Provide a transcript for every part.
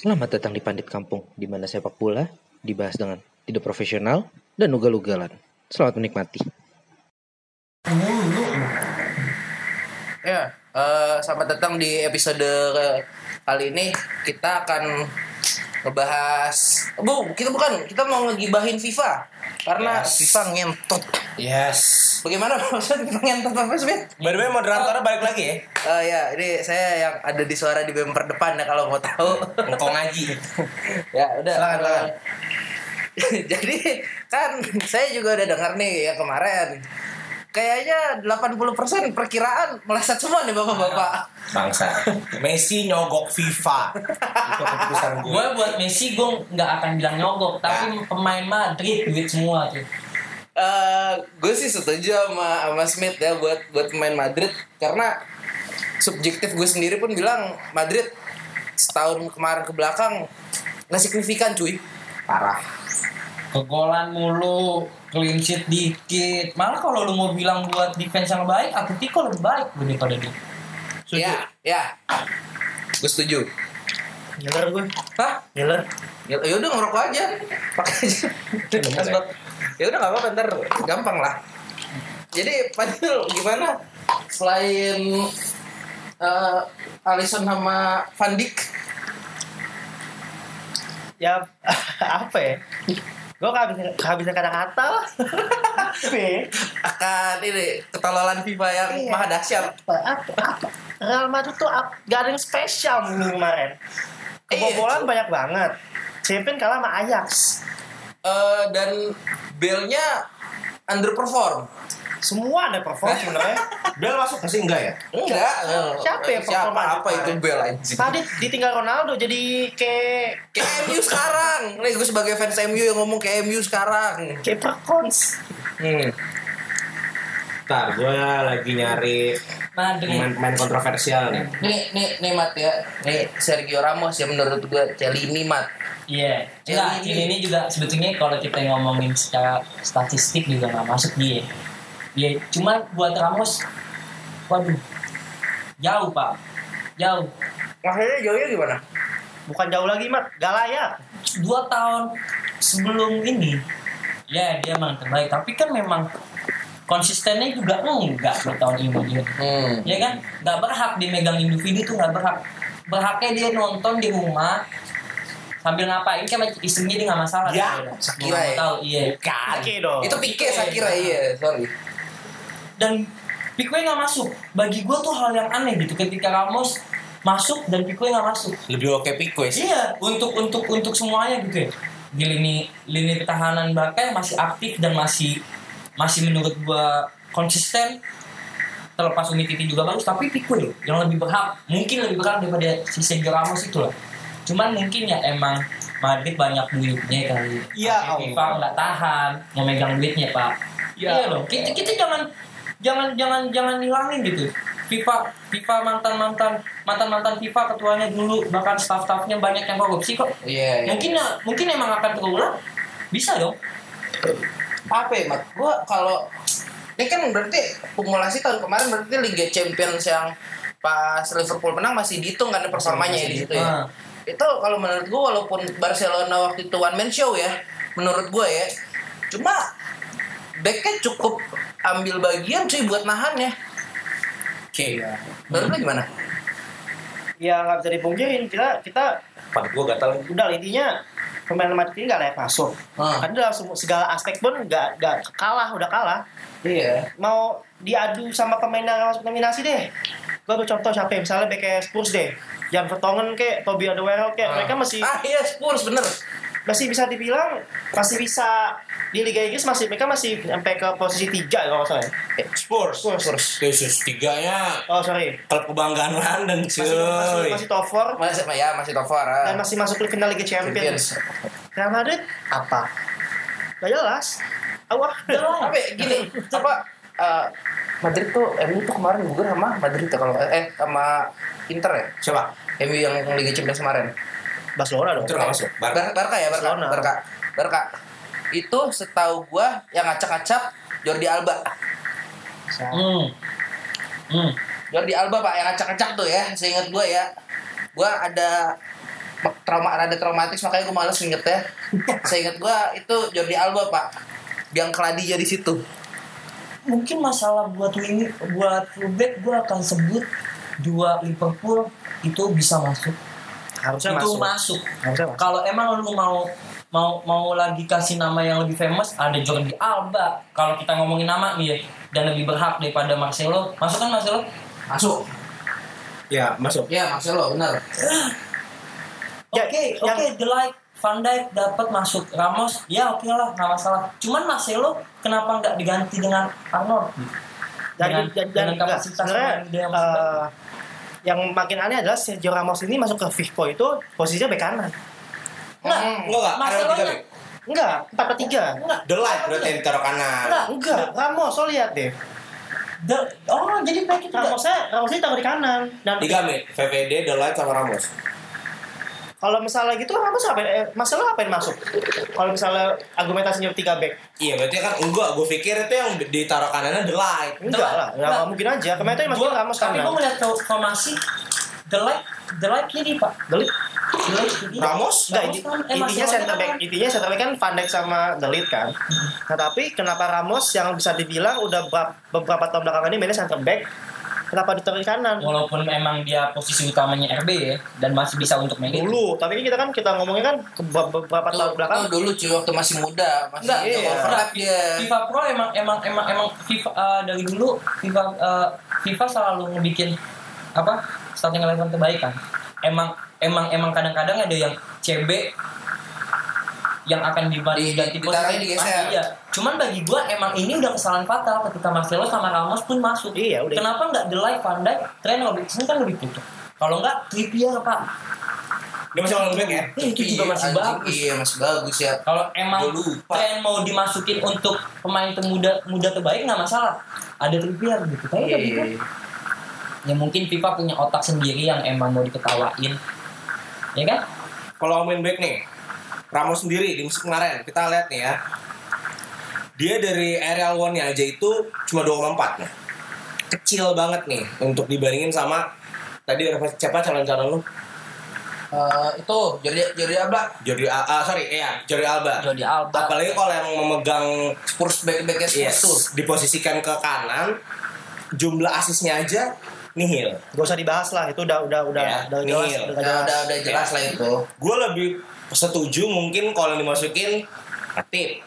Selamat datang di Pandit Kampung, di mana sepak bola dibahas dengan tidak profesional dan ugal-ugalan. Selamat menikmati. Ya, eh, selamat datang di episode kali ini kita akan ngebahas Bu, kita bukan, kita mau ngegibahin FIFA Karena Yes. FIFA ngentot Yes. Bagaimana maksudnya FIFA ngentot apa sih? By the way moderatornya balik lagi ya. Eh, ya, ini saya yang ada di suara di bumper depan ya kalau mau tahu Engkau ngaji. ya udah Silakan, silakan. jadi kan saya juga udah dengar nih yang kemarin kayaknya 80% perkiraan meleset semua nih bapak-bapak Bangsa. Messi nyogok FIFA. Itu keputusan gue. gue buat Messi gue nggak akan bilang nyogok tapi pemain Madrid duit semua tuh Eh, gue sih setuju sama sama Smith ya buat buat pemain Madrid karena subjektif gue sendiri pun bilang Madrid setahun kemarin ke belakang nggak signifikan cuy Parah. kegolan mulu clean sheet dikit. Malah kalau lu mau bilang buat defense yang baik Atletico lebih baik daripada dia. Ya ya. Gue setuju. Nyeler gue. hah? Nyeler. ya ya udah ngerokok aja. Pakai aja. Asbak. ya. Udah nggak apa-apa ntar gampang lah. Jadi Padil gimana? Selain eh Alisson sama Van Dijk? Ya apa ya gue kehabisan kehabisan kata-kata. Akan ini ketololan FIFA yang Iya. maha dahsyat. Apa apa apa? Real Madrid tuh ap- gak ada yang spesial minggu kemarin. Kebobolan Iya, banyak banget. Champion kalah sama Ajax. Eh, dan Bale-nya underperform semua ada perform sebenarnya Bel masuk pasti enggak ya? enggak Siapa yang siapa perform Madrid apa itu? Bale anjing tadi ditinggal Ronaldo jadi kayak kayak MU sekarang nih gue sebagai fans MU yang ngomong kayak MU sekarang kayak perkons hmm. Ntar gue lagi nyari Madrid pemain-pemain kontroversial nih. Nih, nih, nih Mat ya. Nih Sergio Ramos ya menurut gue Celini Mat. iya ini, ini juga sebetulnya kalau kita ngomongin secara statistik juga nggak masuk dia dia cuma buat Ramos waduh jauh pak. Jauh. Akhirnya jauhnya gimana? bukan jauh lagi mat. Gak layak. Dua tahun sebelum ini ya dia memang terbaik. Tapi kan memang konsistennya juga enggak dua tahun ini dia. Hmm. ya kan? Nggak berhak dimegang individu tuh nggak berhak. Berhaknya dia nonton di rumah sambil ngapain kan istrinya dia nggak masalah. Ya, nggak ya? tahu iya. Oke dong. Itu Pique saya kira iya, sorry. Dan Pique nggak masuk. Bagi gue tuh hal yang aneh gitu. Ketika Ramos masuk dan Pique nggak masuk. Lebih oke Pico sih. Iya, untuk untuk untuk semuanya gitu ya. Di lini lini pertahanan Barca yang masih aktif dan masih masih menurut gua konsisten terlepas Umtiti juga bagus tapi Pique yang lebih berhak mungkin lebih berhak daripada si Sergio Ramos itu lah cuman mungkin ya emang Madrid banyak duitnya kali. Ya Tapi FIFA nggak tahan mau megang duitnya pak. Ya iya loh kita kita jangan jangan jangan jangan hilangin gitu FIFA FIFA mantan mantan mantan mantan FIFA ketuanya dulu bahkan staff staffnya banyak yang korupsi kok Iya, iya. mungkin ya mungkin emang akan terulang bisa dong apa ya, Mat? Gua kalau ini kan berarti kumulasi tahun kemarin berarti Liga Champions yang pas Liverpool menang masih dihitung kan performanya ya di situ ya. Ah. Itu kalau menurut gua walaupun Barcelona waktu itu one man show ya, menurut gua ya. Cuma backnya cukup ambil bagian cuy buat nahan ya. Oke. Menurut lu gimana? ya nggak bisa dipungkirin kita kita Pada gue gatal. udah intinya pemain Madrid ini nggak layak masuk Ah. karena dalam semua- segala aspek pun nggak nggak kalah udah kalah Iya. mau diadu sama pemain yang masuk nominasi deh gue ambil contoh siapa ya? misalnya kayak Spurs deh Jan Vertonghen kayak Toby Alderweireld kayak mereka masih Ah iya Spurs bener. Masih bisa dibilang masih bisa di Liga Inggris masih mereka masih sampai ke posisi tiga kalau nggak salah ya. Spurs. Spurs. Yesus tiganya oh sorry klub kebanggaan London masih masih, cuy. masih top four Masih ya masih top four. ah. dan masih masuk ke final Liga Champions Real Madrid apa gak jelas awah ya, gini apa eh, Madrid tuh MU tuh kemarin gugur sama Madrid tuh kalau eh sama Inter ya. Siapa? MU yang Liga Champions kemarin. Barcelona dong Itu nggak masuk. Barca. Bar Barca ya Barca. Barcelona. Barca. Barca. Itu setahu gua yang acak-acak Jordi Alba. hmm hmm Jordi Alba pak yang acak-acak tuh ya, seingat gua ya. Gua ada trauma rada traumatis makanya gue males ingetnya. Saya ingat gue itu Jordi Alba pak, yang keladinya di situ. mungkin masalah buat wing buat fullback gue akan sebut dua Liverpool itu bisa masuk Harusnya itu masuk. masuk, Harusnya masuk. kalau emang lu mau mau mau lagi kasih nama yang lebih famous ada Jordi Alba kalau kita ngomongin nama nih ya dan lebih berhak daripada Marcelo masuk kan Marcelo Masuk. Ya, masuk. Ya Marcelo benar. Ya, Oke, yang- oke, The Light, Van Dijk dapat masuk, Ramos, ya oke lah, nggak masalah. Cuman Marcelo kenapa nggak diganti dengan Arnold? Dan, Dengan, dan, dan dengan kapasitas sebenarnya yang makin aneh adalah Sergio Ramos ini masuk ke Vivo itu posisinya bek kanan. Enggak, Hmm. Enggak, enggak. Tiga. Enggak, 4 per 3. enggak, The light berarti yang ditaruh kanan. enggak, Enggak, Ramos, lo lihat deh. The- oh jadi back itu enggak. Ramosnya, Ramosnya taruh di kanan. Dan Tiga mid, VVD, The light sama Ramos. Kalau misalnya gitu Ramos apa? Eh, Marcelo ngapain masuk? Kalau misalnya argumentasinya 3 back. Iya, berarti kan enggak. Gue pikir itu yang ditaruh kanannya The light. Enggak lah, Enggak. nggak mungkin aja. Kemarin masukin Gua- Ramos tapi gue fo- formasi The Light, The Light kiri pak. The Light. Ramos? Inti- kan- eh, intinya Marcelo center back, kan- intinya center back kan Van Dijk sama Delit kan. Nah, tapi kenapa Ramos yang bisa dibilang udah ber- beberapa tahun belakangan ini mainnya center back, kenapa ditaruh di kanan? Walaupun emang dia posisi utamanya RB ya dan masih bisa untuk main itu. Dulu, tapi ini kita kan kita ngomongin kan beberapa Itu, tahun belakangan. itu dulu cuy waktu masih muda, masih Enggak, itu iya. overlap dia. FIFA Pro emang emang emang emang FIFA eh, dari dulu FIFA eh, FIFA selalu ngebikin apa starting eleven terbaik kan. Emang emang emang kadang-kadang ada yang CB yang akan Di- diganti ganti ditaruhnya digeser. Iya. Cuman bagi gua emang ini udah kesalahan fatal ketika Marcelo sama Ramos pun masuk. Iya, udah. Kenapa nggak Delay Van Dijk, Trent Robertson kan lebih cocok. Kalau nggak Trippier pak, Dia masih orang back ya? Eh, itu juga Iya, masih anjing, bagus. Iya masih bagus ya. Kalau emang Gua lupa. tren mau dimasukin untuk pemain pemuda muda terbaik nggak masalah. Ada Trippier gitu. Tapi Iya. bagi gua, ya mungkin FIFA punya otak sendiri yang emang mau diketawain. Ya kan? Kalau main back nih, Ramos sendiri di musim kemarin, kita lihat nih ya. Dia dari aerial one-nya aja itu cuma 2,4 nih. Kecil banget nih untuk dibandingin sama tadi apa- siapa calon-calon lu? Eh, itu Jordi Jordi Alba Jordi Al- ah, sorry, iya, Jordi Alba. Jordi Alba. Apalagi kalau yang memegang Spurs back backnya Spurs yes, tuh. diposisikan ke kanan, jumlah asisnya aja nihil. Gak usah dibahas lah, itu udah udah udah Ya, udah jelas, nihil. udah Udah, jelas. udah, udah jelas lah itu. Gue lebih setuju mungkin kalau yang dimasukin Atip.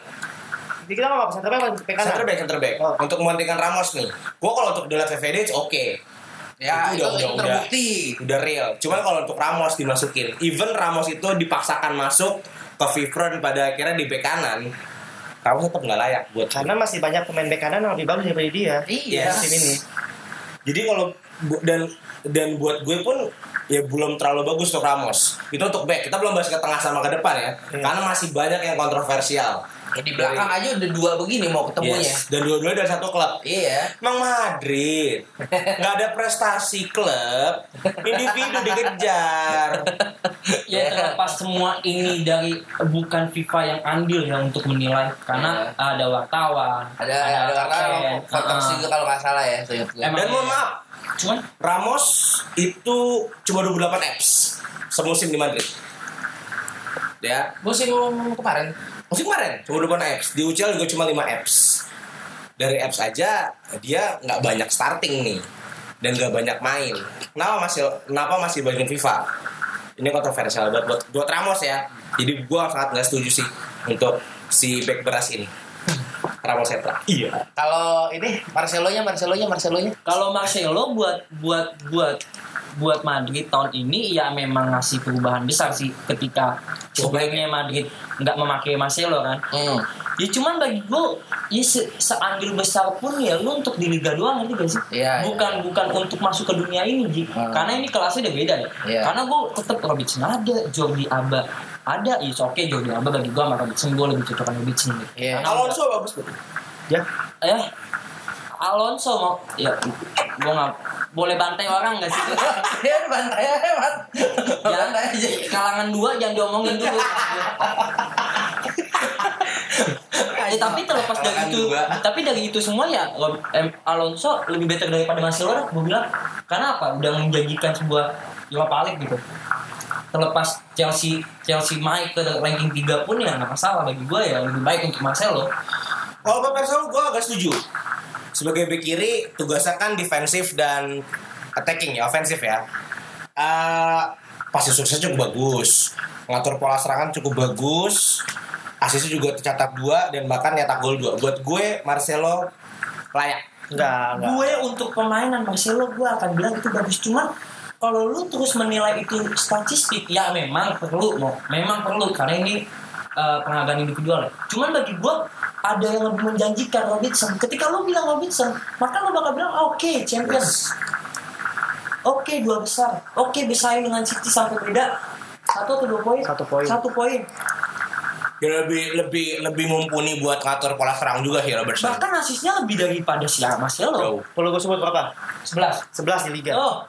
Jadi kita nggak apa center back, apa back kanan. Center back, center back. Oh. Untuk menggantikan Ramos nih. Gue kalau untuk Delat VVD oke. Ya Itu itu, udah- itu udah- terbukti. Udah real. Cuman kalau untuk Ramos dimasukin, even Ramos itu dipaksakan masuk ke Vivron pada akhirnya di bek kanan, Ramos tetap nggak layak buat gue. Karena masih banyak pemain back kanan yang lebih bagus daripada dia. Iya. Di musim ini. Jadi kalau dan dan buat gue pun ya belum terlalu bagus untuk Ramos. Itu untuk back. Kita belum bahas ke tengah sama ke depan ya. Iya. Karena masih banyak yang kontroversial. Ya, di belakang aja udah dua begini mau ketemunya. Yes. Dan dua-duanya dari satu klub. Iya. Emang Madrid nggak ada prestasi klub, individu dikejar. Ya terlepas semua ini dari bukan FIFA yang andil ya untuk menilai karena ada wartawan, Ada ada wartawan uh-uh. juga kalau nggak salah ya. Emang- Dan mohon maaf, Cuman Ramos itu cuma 28 apps semusim di Madrid. Ya, musim kemarin musim kemarin cuma 28 apps. Di UCL juga cuma 5 apps. Dari apps aja dia nggak banyak starting nih dan nggak banyak main. Kenapa masih kenapa masih bagian FIFA? Ini kontroversial buat buat, buat Ramos ya. Jadi gua sangat nggak setuju sih untuk si back beras ini. Ramos Setra. Iya. kalau ini Marcelo-nya Marcelo-nya Marcelo-nya kalau Marcelo buat buat buat buat Madrid tahun ini ya memang ngasih perubahan besar sih ketika sebelumnya Madrid nggak memakai Marcelo kan. hmm. Ya cuman bagi gue ya se seandil besar pun ya lu untuk di Liga 2 ngerti gak sih? Iya, bukan bukan untuk masuk ke dunia ini Ji. Hmm. Karena ini kelasnya udah beda ya. Iya. Karena gue tetap Robertson ada, Jordi Alba ada, ya oke Jordi Alba bagi gue sama Robertson gue lebih cocok sama Robertson gitu. Iya. Karena Alonso bagus tuh. Ya, ya Alonso mau ya gue nggak boleh bantai orang gak sih? ya bantai aja Mat. Jangan bantai aja kalangan dua jangan diomongin dulu. Eh, tapi terlepas dari itu, tapi dari itu semua ya Alonso lebih better daripada Marcelo gue bilang. Karena apa? Udah menjanjikan sebuah Europa League gitu. terlepas Chelsea Chelsea naik ke ranking 3 pun ya nggak masalah bagi gue ya lebih baik untuk Marcelo Kalau Marcelo gue agak setuju. Sebagai bek kiri tugasnya kan defensif dan attacking ya, ofensif ya. Eh pasti suksesnya cukup bagus. Ngatur pola serangan cukup bagus. Asisnya juga tercatat dua dan bahkan nyetak gol dua. Buat gue Marcelo layak. Enggak, enggak. gue untuk permainan Marcelo gue akan bilang itu bagus cuman kalau lu terus menilai itu statistik ya memang perlu mau memang perlu karena ini eh, penghargaan individual ya. cuman bagi gue ada yang lebih menjanjikan Robertson ketika lu bilang Robertson maka lu bakal bilang oke Champions oke dua besar oke bersaing dengan City sampai beda satu atau dua poin Satu poin. satu poin Ya lebih lebih lebih mumpuni buat ngatur pola serang juga sih Robertson. bahkan asisnya lebih daripada si Marcelo. Perlu gue sebut berapa? 11 11 di Liga. oh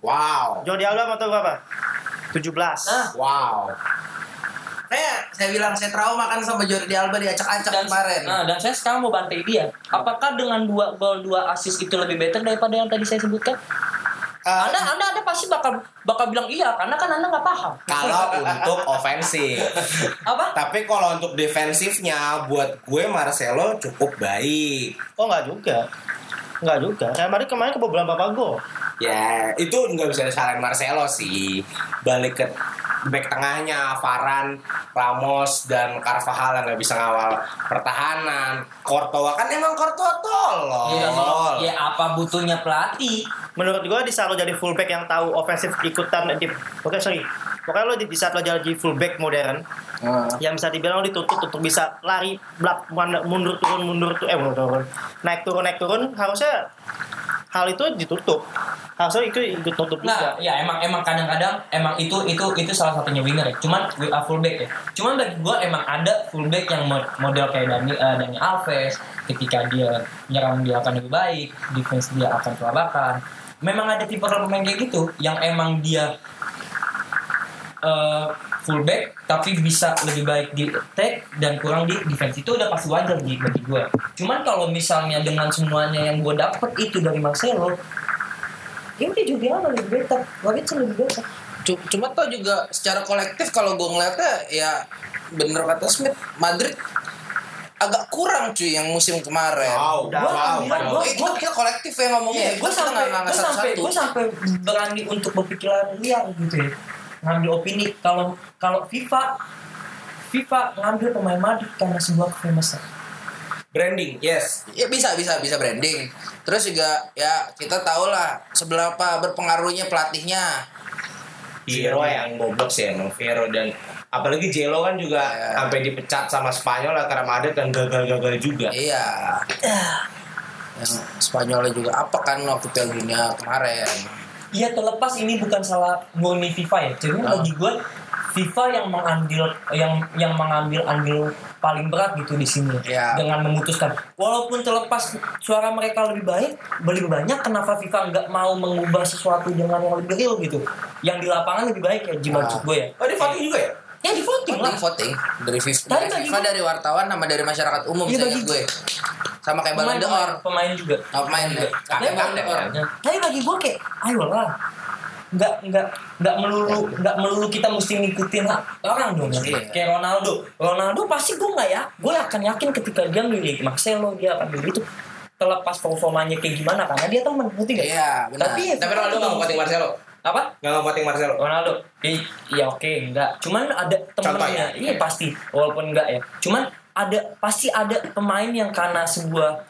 Wow. Jordi Alba mau tahu berapa? 17. nah Wow. Kayak saya bilang saya trauma kan sama Jordi Alba diacak-acak dan, kemarin. Nah, dan saya sekarang mau bantai dia. Apakah dengan dua gol dua assist itu lebih better daripada yang tadi saya sebutkan? Eh, anda, anda, anda pasti bakal bakal bilang iya karena kan anda nggak paham. kalau untuk ofensif. Apa? Tapi kalau untuk defensifnya buat gue Marcelo cukup baik. Oh enggak juga. Enggak juga. Real Madrid kemarin kebobolan berapa gol? Ya, itu nggak bisa disalahin Marcelo sih. Balik ke back tengahnya, Varane, Ramos, dan Carvajal yang nggak bisa ngawal pertahanan. Courtois kan emang Courtois tolol. Ya, ya apa butuhnya pelatih? Menurut gua di saat lo jadi fullback yang tahu ofensif ikutan di Oke, sorry. Pokoknya lo di, di saat lo jadi fullback modern Nah, yang bisa dibilang lo dituntut untuk bisa lari belak mundur turun mundur turun eh mundur turun naik turun naik turun harusnya hal itu ditutup harusnya itu ikut tutup Nah, juga ya emang emang kadang-kadang emang itu itu itu salah satunya winger ya. Cuman are fullback ya. Cuman bagi gua emang ada fullback yang mo- model kayak Dani eh, Dani Alves ketika dia nyerang dia akan lebih baik, defense dia akan kelabakan. Memang ada tipe pemain kayak gitu yang emang dia eh, fullback tapi bisa lebih baik di attack dan kurang di defense itu udah pasti wajar di bagi gue. Cuman kalau misalnya dengan semuanya yang gue dapet itu dari Marcelo, ya udah juga apa lebih better, Robertson lebih better. cu- cuma tau juga secara kolektif kalau gue ngeliatnya ya bener kata Smith Madrid agak kurang cuy yang musim kemarin. Wow, wow, gua- wow. gua- Eh, kita, kita kolektif ya ngomongnya. Iya, gue sampai gue sampai gue sampai berani untuk berpikiran liar gitu ya, ngambil opini kalau kalau FIFA FIFA ngambil pemain Madrid karena sebuah kefamousan. Branding, yes. Ya bisa bisa bisa branding. Terus juga ya kita tahu lah seberapa berpengaruhnya pelatihnya. Fiero yang goblok sih emang Fiero dan apalagi Jelo kan juga Iya. sampai dipecat sama Spanyol lah karena Madrid dan gagal-gagal juga. Iya. Yang Spanyolnya juga apa kan waktu Piala Dunia kemarin. Iya terlepas ini bukan salah murni FIFA ya. Jadi Ah. bagi gue FIFA yang mengambil yang yang mengambil andil paling berat gitu di sini Iya. dengan memutuskan walaupun terlepas suara mereka lebih baik lebih banyak kenapa FIFA nggak mau mengubah sesuatu dengan yang lebih real gitu yang di lapangan lebih baik ya Jim Ah. maksud gue ya Oh, di voting juga ya? Ya di voting lah Voting, voting dari FIFA, Tapi dari, bagi FIFA, dari wartawan sama dari masyarakat umum saya bagi gue. Sama kayak pemain, Ballon d'Or. pemain, pemain juga Oh, pemain. Tapi Kayak Ballon d'Or. tapi bagi gue kayak ayolah nggak nggak nggak melulu nggak melulu kita mesti ngikutin hak orang dong Iya. kayak Ronaldo Ronaldo pasti gue nggak ya gue akan yakin ketika dia milih Marcelo dia akan milih itu terlepas performanya kayak gimana karena dia teman ngerti gak? Iya, benar. tapi Tapi Ronaldo nggak voting Marcelo. Apa? Nggak nggak voting Marcelo. Ronaldo. I- iya oke enggak. Cuman ada temennya. Ya? iya pasti. Walaupun enggak ya. Cuman ada pasti ada pemain yang karena sebuah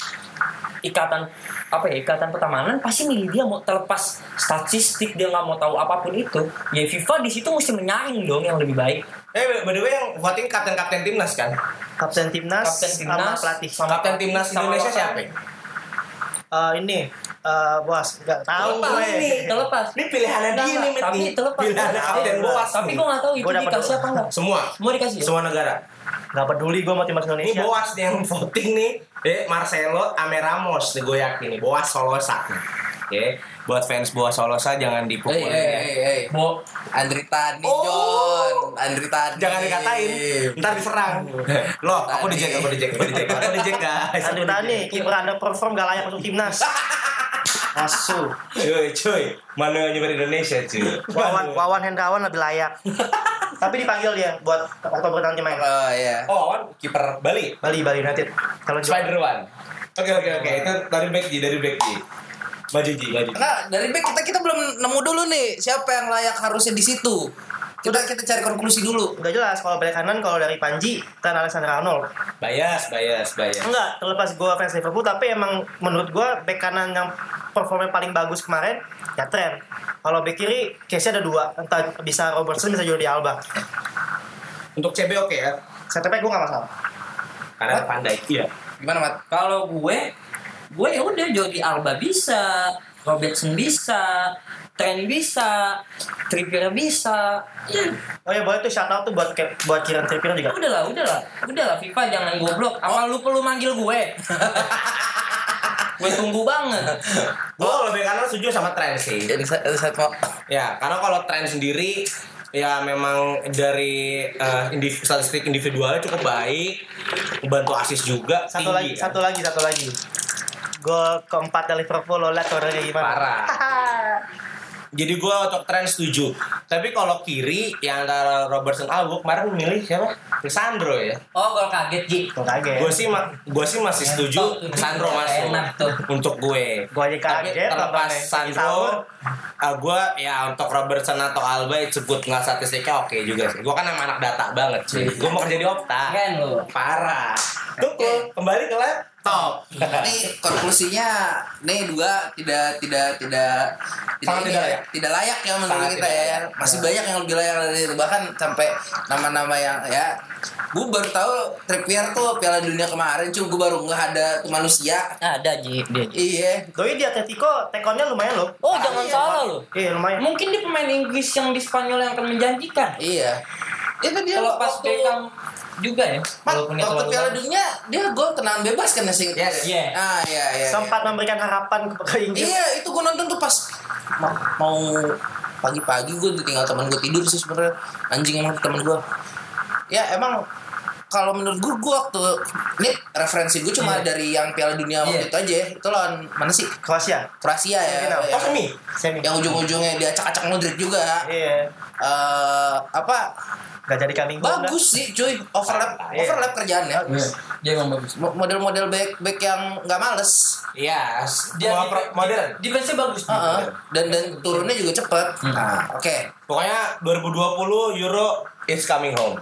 ikatan apa ya ikatan pertemanan pasti milih dia mau terlepas statistik dia nggak mau tahu apa pun itu. Ya FIFA di situ mesti menyaring dong yang lebih baik. Eh, by the way yang voting kapten-kapten timnas kan? kapten timnas, Kapten sama timnas, pelatih. sama Kapten timnas sama Indonesia siapa? Eh, ini eh bos nggak tahu Terlepas gue nih, terlepas Ini pilihannya dia nih, tapi terlepas Pilihannya kapten Tapi- boas tapi gue nggak tahu itu dikasih apa enggak Semua. semua dikasih ya? Semua negara. nggak peduli gue mau timnas Ini Indonesia Boas nih yang voting nih. Eh, Marcelo Ame Ramos nih gue yakin nih. Boas Solosa. Oke, buat fans Boas Solosa jangan Hei, dipukulin hei, ya. hei, hei. Bo Andri Tani, Oh. John. Andri Tani. Jangan dikatain, ntar diserang. Loh, aku dijek, aku dijek, aku dijek, aku dijek guys. Andrew Tani kiper underperform gak layak untuk timnas Asu. Cuy, cuy. Manuel nyebar Indonesia, cuy. Wawan Wawan Hendrawan lebih layak. Tapi dipanggil dia buat Oktober nanti main. Oh iya. Oh, Wawan kiper Bali. Bali Bali United. Kalau. Spider One. Oke, oke, oke. Itu dari back Ji, dari back Ji. Maju Ji, maju. Enggak, dari back kita kita belum nemu dulu nih siapa yang layak harusnya di situ. Kita kita cari konklusi dulu. Udah jelas kalau balik kanan kalau dari Panji kan Alexander Arnold. Bias, bias, bias. Enggak, terlepas gue fans Liverpool tapi emang menurut gue back kanan yang performa paling bagus kemarin ya Trent. Kalau back kiri case ada dua, entah bisa Robertson bisa Jordi Alba. Untuk CB oke ya. Center back gue gak masalah. Karena pandai. Iya. Gimana, Mat? Kalau gue, gue ya udah Jordi Alba bisa, Robertson bisa, Trent bisa, Trippier bisa. Ya, Oh ya boleh tuh shout out tuh buat buat Kieran Trippier juga. udahlah, udahlah, udahlah FIFA jangan goblok. Apa lu perlu manggil gue? gue tunggu banget. Gue lebih kanan setuju sama tren sih. Saya saya mau Ya, karena kalau tren sendiri ya memang dari eh, indiv- statistik individualnya cukup baik, bantu asis juga Satu tinggi, lagi, kan. satu lagi, satu lagi. Gol keempat dari Liverpool lo lihat orangnya gimana? Parah. Jadi gue untuk tren setuju. Tapi kalau kiri yang antara Robertson ah gue kemarin milih siapa? Lisandro ya. Oh, gol kaget Ji. Tuh kaget. Gue sih ma- gue sih masih setuju tuh, masuk enak tuh. untuk gue. Gue aja Tapi kaget. terlepas nontonnya. Sandro, Sahur. ah gue ya untuk Robertson atau Alba sebut nggak statistiknya oke juga sih. Gue kan emang anak data banget sih. Iya. Gue mau kerja di Opta. Keren lu. Parah. Tuh kembali ke laptop. ini konklusinya nih dua tidak tidak tidak ini tidak ya, layak. tidak layak ya menurut Sangat kita tidak ya. layak. Masih banyak yang lebih layak dari itu bahkan sampai nama-nama yang ya gue baru tahu Trippier tuh Piala Dunia kemarin cuy gue baru nggak ada tuh manusia Ada Ji dia. Ji. iya Doi di Atletico tekonnya lumayan loh. Oh, jangan iya, salah lo. Iya lumayan. Mungkin dia pemain Inggris yang di Spanyol yang akan menjanjikan. iya itu dia Kalau pas waktu- Beckham juga ya. Mat, Walaupun dia waktu Piala. Dunia dia gol tenang bebas kan ya sing Yes. Iya. ah iya iya Sempat memberikan harapan ke Inggris. Iya, itu gue nonton tuh pas ma- mau pagi-pagi gue ditinggal teman gue tidur sih sebenarnya anjing emang teman gue. Ya emang kalau menurut gue gue waktu ini referensi gue cuma Iya. dari yang Piala Dunia waktu Iya. itu aja. Itu lawan mana sih? Kroasia. Kroasia ya. Yang, Oh semi. Semi. yang ujung-ujungnya dia acak-acak Modric juga. Iya. Eh apa? Gak jadi kambing. Bagus sih, cuy. Overlap, Iya. overlap kerjaannya. Iya. Dia emang bagus. Mo- Model-model back back yang nggak males. Iya. Dia Mau pro- modern. Defense bagus. Ji. Heeh. Dan dan turunnya juga cepet. Hmm. Nah, oke. Pokoknya 2020 Euro is coming home.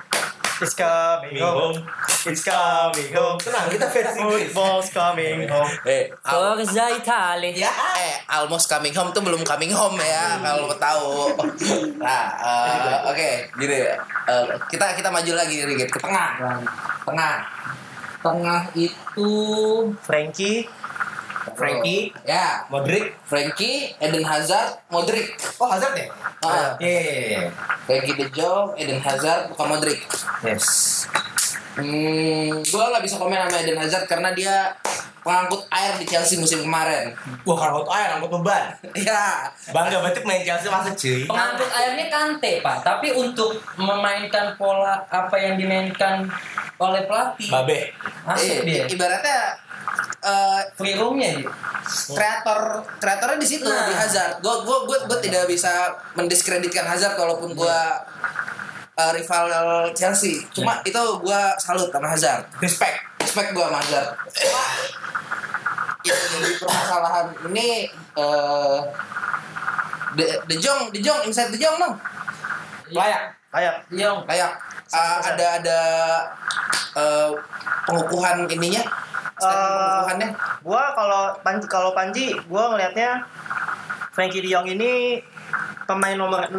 It's coming home. It's coming home. Tenang, kita Inggris. Football's coming home. Eh, Forza Italia. ya, eh, almost coming home tuh belum coming home ya, kalau lo tahu. Nah, eh, oke, gini, eh, kita kita maju lagi dikit ke tengah, tengah, tengah itu Frankie. Frankie, ya, Modric. Frankie, Eden Hazard, Modric. Oh Hazard ya? Ah, Iya, iya, iya. Frankie De Jong, Eden Hazard, bukan Modric. Yes. Hmm, gue nggak bisa komen sama Eden Hazard karena dia pengangkut air di Chelsea musim kemarin. Wah, kalau angkut air, angkut beban. Ya, Bangga berarti main Chelsea masa cuy. Pengangkut airnya Kante, Pak. Tapi untuk memainkan pola apa yang dimainkan oleh pelatih, Babe. masuk i- dia. ibaratnya eh, Free room-nya dia. kreator kreatornya di situ Nah. di Hazard. Gue gue gue gue tidak bisa mendiskreditkan Hazard walaupun gue uh, rival Chelsea. Cuma itu gue salut sama Hazard. Respect. Respect gue sama Hazard. Cuma yang jadi permasalahan ini eh De, De Jong, De Jong, inside De Jong dong. Layak. Kayak Yang Kayak uh, ada ada uh, pengukuhan ininya. Eh, pengukuhannya. gua kalau Panji kalau Panji gua ngelihatnya Frankie De Jong ini pemain nomor 6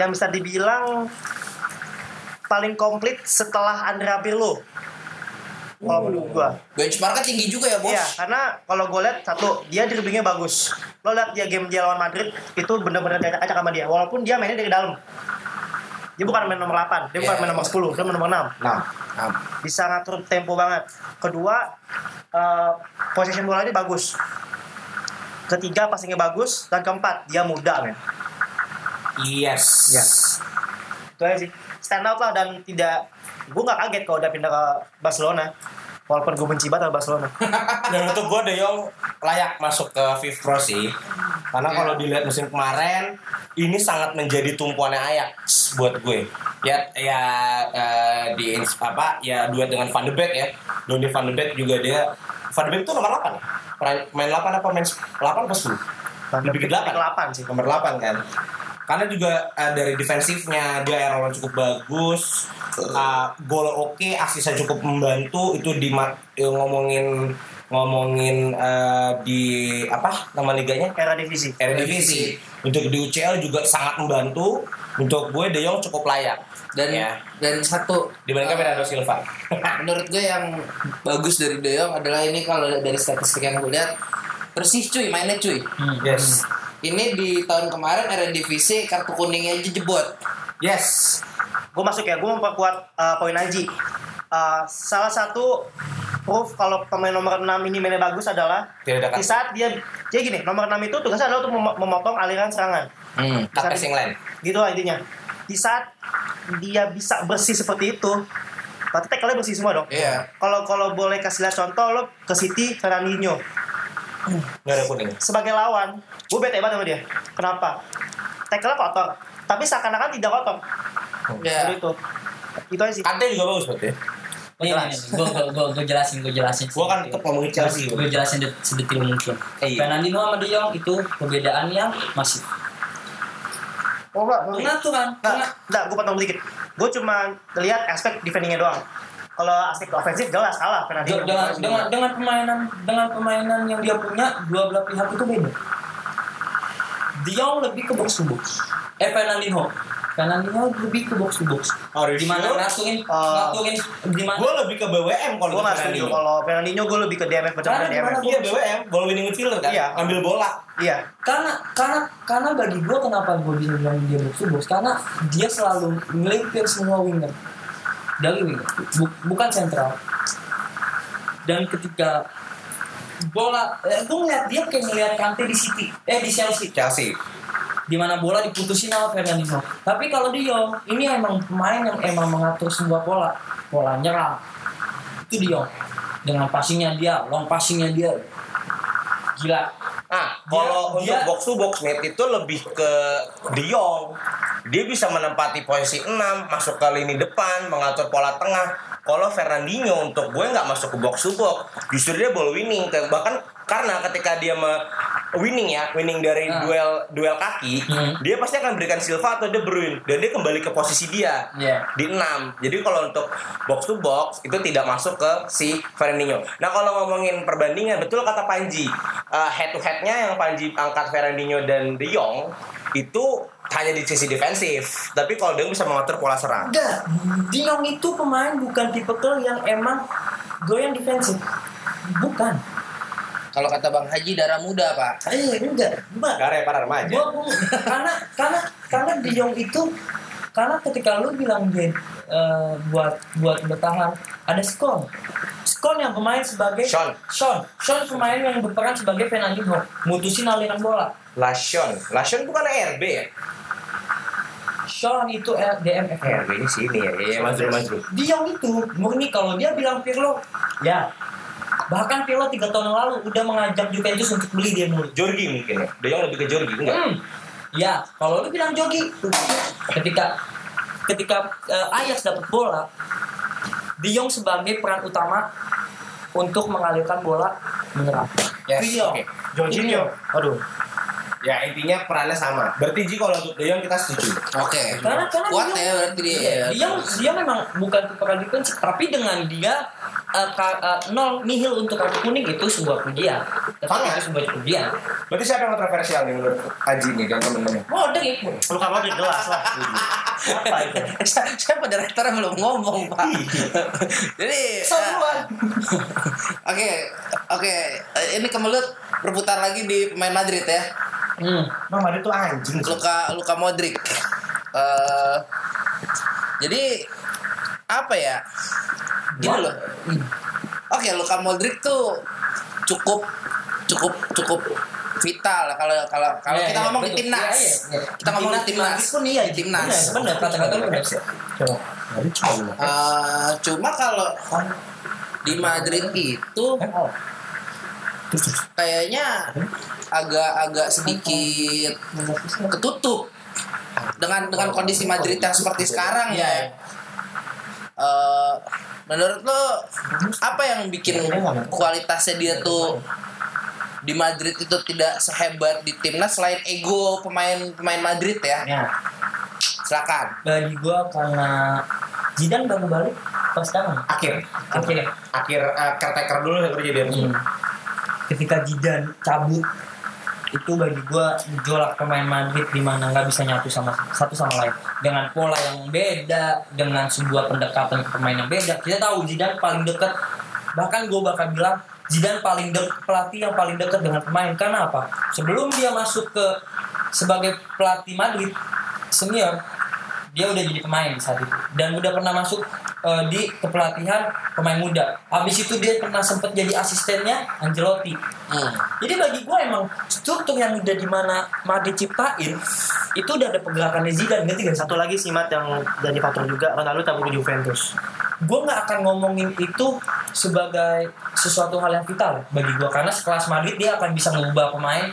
yang bisa dibilang paling komplit setelah Andrea Pirlo. Kalau menurut gua. Benchmarknya tinggi juga ya bos. Iya, karena kalau gue lihat satu, dia dribblingnya bagus. Lo lihat dia game dia lawan Madrid itu bener-bener acak acak sama dia. Walaupun dia mainnya dari dalam. Dia bukan main nomor 8, dia bukan Iya. main nomor 10, dia main nomor 6 Nah, nah. bisa ngatur tempo banget. Kedua, eh possession bolanya bagus. Ketiga, passingnya bagus. Dan keempat, dia muda, men. Yes. Yes. Itu aja sih. Stand out lah dan tidak... Gue gak kaget kalau udah pindah ke Barcelona. Walaupun gue benci banget sama Barcelona. Dan untuk gue De Jong layak masuk ke Viv Pro sih. Karena Iya. kalau dilihat musim kemarin ini sangat menjadi tumpuannya Ajax buat gue. Ya ya eh, di apa ya duet dengan Van de Beek ya. Donny Van de Beek juga dia Van de Beek tuh nomor 8 ya? Main- Main 8 apa main 8 apa 10? Lebih ke 8. 8 sih. Nomor 8 kan. Karena juga eh, dari defensifnya dia air cukup bagus, eh, gol oke, asisnya cukup membantu. Itu di eh, ngomongin ngomongin eh, di apa nama liganya? Era divisi. Eredivisie. Untuk di UCL juga sangat membantu. Untuk gue De Jong cukup layak. Dan ya. dan satu Dibandingkan eh, Bernardo Silva. menurut gue yang bagus dari De Jong adalah ini kalau dari statistik yang gue lihat bersih cuy mainnya cuy. Yes. Ini di tahun kemarin Eredivisie kartu kuningnya aja jebot. Yes. Gue masuk ya, gue memperkuat uh, poin Aji. Uh, salah satu proof kalau pemain nomor 6 ini mainnya bagus adalah Tidak di saat dia jadi gini nomor 6 itu tugasnya adalah untuk mem- memotong aliran serangan Hmm. passing line. gitu lah intinya di saat dia bisa bersih seperti itu berarti tackle bersih semua dong Iya. kalau kalau boleh kasih lihat contoh lo ke City Fernandinho Nggak ada kuning. sebagai lawan gue bete banget sama dia kenapa tackle kotor tapi seakan-akan tidak kotor Ya. Seperti itu itu aja sih Kante juga bagus berarti. ya. Nih, gue gue gue jelasin, gue jelasin. Gue kan tetap ngomongin Chelsea. gue jelasin det- sedetil mungkin. Iya. Fernandinho sama De Jong itu perbedaan yang masif. oh enggak Pengaturan, Nggak, penga- nggak, gue potong dikit. Gue cuma lihat aspek defendingnya doang. Kalau aspek ofensif jelas kalah Fernandinho. dengan dengan dengan permainan dengan permainan yang dia punya dua belah pihak itu beda. Jong lebih ke box to box. Eh Fernandinho, Fernandinho lebih ke box to box. Are you Di mana sure? ngaturin Oh. ngaturin di mana Gue lebih ke BWM kalau Gue. Fernandinho. Kalau Fernandinho gue lebih ke DMF benar Karena DMF. gimana? Iya BWM, ball winning midfielder kan? Iya. Ambil bola. Iya. karena karena karena bagi gue kenapa gue bisa bilang dia box to box karena dia selalu melipir semua winger dari Bu- bukan sentral. Dan ketika bola eh, gue ngeliat dia kayak ngeliat Kante di City eh di Chelsea. Chelsea. di mana bola diputusin sama Fernandinho. Tapi kalau De Jong ini emang pemain yang emang mengatur semua pola pola nyerang. Itu De Jong. Dengan passingnya dia long passingnya dia gila Nah, kalau Dia- untuk box to box mate itu lebih ke De Jong. Dia bisa menempati posisi 6, masuk ke lini depan, mengatur pola tengah. Kalau Fernandinho untuk gue nggak masuk ke box to box, justru dia ball winning. Bahkan karena ketika dia me- winning ya, winning dari Ah. duel duel kaki, Hmm. dia pasti akan berikan Silva atau De Bruyne dan dia kembali ke posisi dia Iya. di 6. Jadi kalau untuk box to box itu tidak masuk ke si Fernandinho. Nah, kalau ngomongin perbandingan betul kata Panji, head to headnya yang Panji angkat Fernandinho dan De Jong itu hanya di sisi defensif. Tapi kalau dia bisa mengatur pola serang. Enggak, De Jong itu pemain bukan tipe yang emang goyang defensif. Bukan. Kalau kata Bang Haji darah muda, Pak. Eh, enggak. Enggak. Gare para remaja. Gua, gua- karena karena karena De Jong itu karena ketika lu bilang dia eh, buat buat bertahan ada Skon. Skon yang pemain sebagai Sean. Sean. Sean pemain yang berperan sebagai Fernandinho, mutusin aliran bola. Lashon. Lashon bukan RB ya? Sean itu eh, DMF. RB ini sini ya. Iya, maju maju. De Jong itu murni kalau dia bilang Pirlo, ya bahkan Pirlo tiga tahun yang lalu udah mengajak Juventus untuk beli dia mulu. Jorgi mungkin ya. De Jong lebih ke Jorgi enggak? Hmm. Ya, kalau lu bilang jogi, ketika ketika eh, Ajax dapat bola, De Jong sebagai peran utama untuk mengalirkan bola menyerang. Yes, Jong. oke. Jorginho. Aduh. Ya intinya perannya sama. Berarti Ji kalau untuk De Jong kita setuju. Oke. Karena karena Kuat Jong- ya berarti dia. Iya, dia dia memang bukan tipe defensif, tapi dengan dia eh, ka- eh, nol nihil untuk kartu kuning itu sebuah kerugian. Tapi itu sebuah kerugian. Berarti siapa yang kontroversial nih menurut Aji nih dan temen-temen? Modric. Luka Modric jelas lah. Apa itu? saya saya pada rektornya belum ngomong pak jadi Semua. eh, oke oke ini kemelut berputar lagi di pemain Madrid ya Hmm. Bang Made tuh anjing. Luka Luka Modric Eh, jadi apa ya gini loh oke Luka Modric tuh cukup cukup cukup vital kalau kalau kalau Iya, kita iya, ngomong di betul. timnas Iya, iya, iya. kita ngomong di timnas Madrid pun iya di timnas Benar, benar kata-kata benar. Lima. Eh, cuma kalau di Madrid itu kayaknya agak-agak sedikit ketutup dengan dengan kondisi Madrid yang seperti sekarang ya. Eh, menurut lo apa yang bikin kualitasnya dia tuh di Madrid itu tidak sehebat di timnas selain ego pemain pemain Madrid ya? Ya, Silakan. bagi gua karena Zidane baru balik pas sekarang. Akhir Akhirnya. akhir uh, caretaker dulu baru jadi Harrison. Hmm. Ketika Zidane cabut itu bagi gua gejolak pemain Madrid di mana nggak bisa nyatu sama satu sama lain. Dengan pola yang beda dengan sebuah pendekatan ke pemain yang beda. Kita tahu Zidane paling dekat bahkan gue bakal bilang Zidane paling dek, pelatih yang paling dekat dengan pemain. Karena apa? Sebelum dia masuk ke sebagai pelatih Madrid senior dia udah jadi pemain saat itu. Dan udah pernah masuk eh, di kepelatihan pemain muda habis itu dia pernah sempat jadi asistennya Ancelotti Hmm. jadi bagi gue emang struktur yang udah di mana Madrid ciptain itu udah ada pergerakannya Zidane ngerti gak? Satu lagi sih Mat yang jadi faktor juga Ronaldo cabut ke Juventus. Gue nggak akan ngomongin itu sebagai sesuatu hal yang vital bagi gue karena sekelas Madrid dia akan bisa mengubah pemain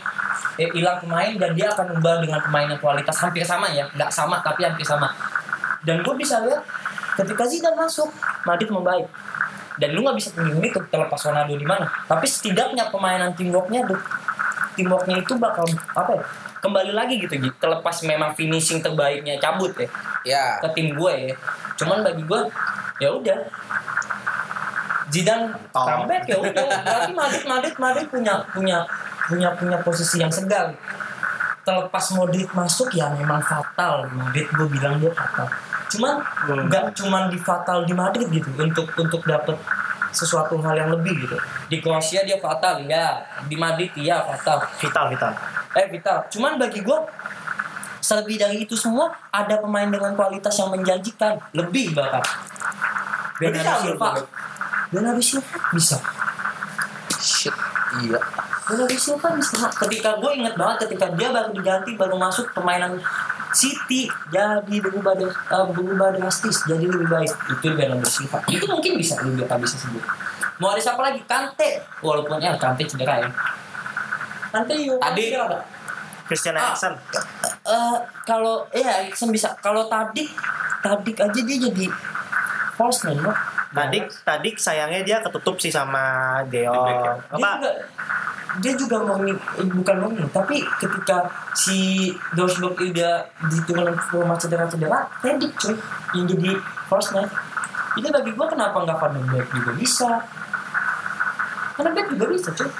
eh, hilang pemain dan dia akan mengubah dengan pemain yang kualitas hampir sama ya nggak sama tapi hampir sama dan gue bisa lihat ketika Zidane masuk. Madrid membaik. Dan lu nggak bisa pungkiri itu terlepas Ronaldo di mana. Tapi setidaknya pemainan teamworknya tuh teamworknya itu bakal apa ya kembali lagi gitu gitu terlepas memang finishing terbaiknya cabut ya. Ya. ke tim gue ya. Cuman bagi gue ya udah. Zidane Oh. comeback ya udah. Berarti Madrid Madrid Madrid punya punya punya punya posisi yang segal terlepas Modric masuk ya memang fatal. Madrid gue bilang dia fatal cuman nggak cuman di fatal di Madrid gitu untuk untuk dapet sesuatu hal yang lebih gitu. Di Kroasia dia fatal ya di Madrid iya fatal. Vital, vital. eh vital. Cuman bagi gue selebih dari itu semua ada pemain dengan kualitas yang menjanjikan. Lebih bahkan. Bernardo Silva. Bernardo Silva bisa. Shit. Iya. Bernardo Silva bisa. Ketika gue inget banget ketika dia baru diganti baru masuk permainan City jadi berubah dras- eh, berubah drastis jadi lebih baik. Itu Bernardo Silva itu mungkin bisa lu bisa bisa sebut. Mau ada siapa lagi? Kante. Walaupun ya Kante cedera ya. Kante yuk Tadi- ada Christian Ah. Eriksen. Eh, kalau ya Erikson bisa. Kalau Tadik Tadik aja dia jadi false nine loh Tadik, Tadik sayangnya dia ketutup sih sama Deo. Di ya? dia Apa? juga dia juga mau eh, bukan mau tapi ketika si Dorsberg udah diturunkan format cedera-cedera Tadik cuy yang jadi false nine jadi bagi gua kenapa nggak Van Beek juga bisa Van de Beek juga bisa cuy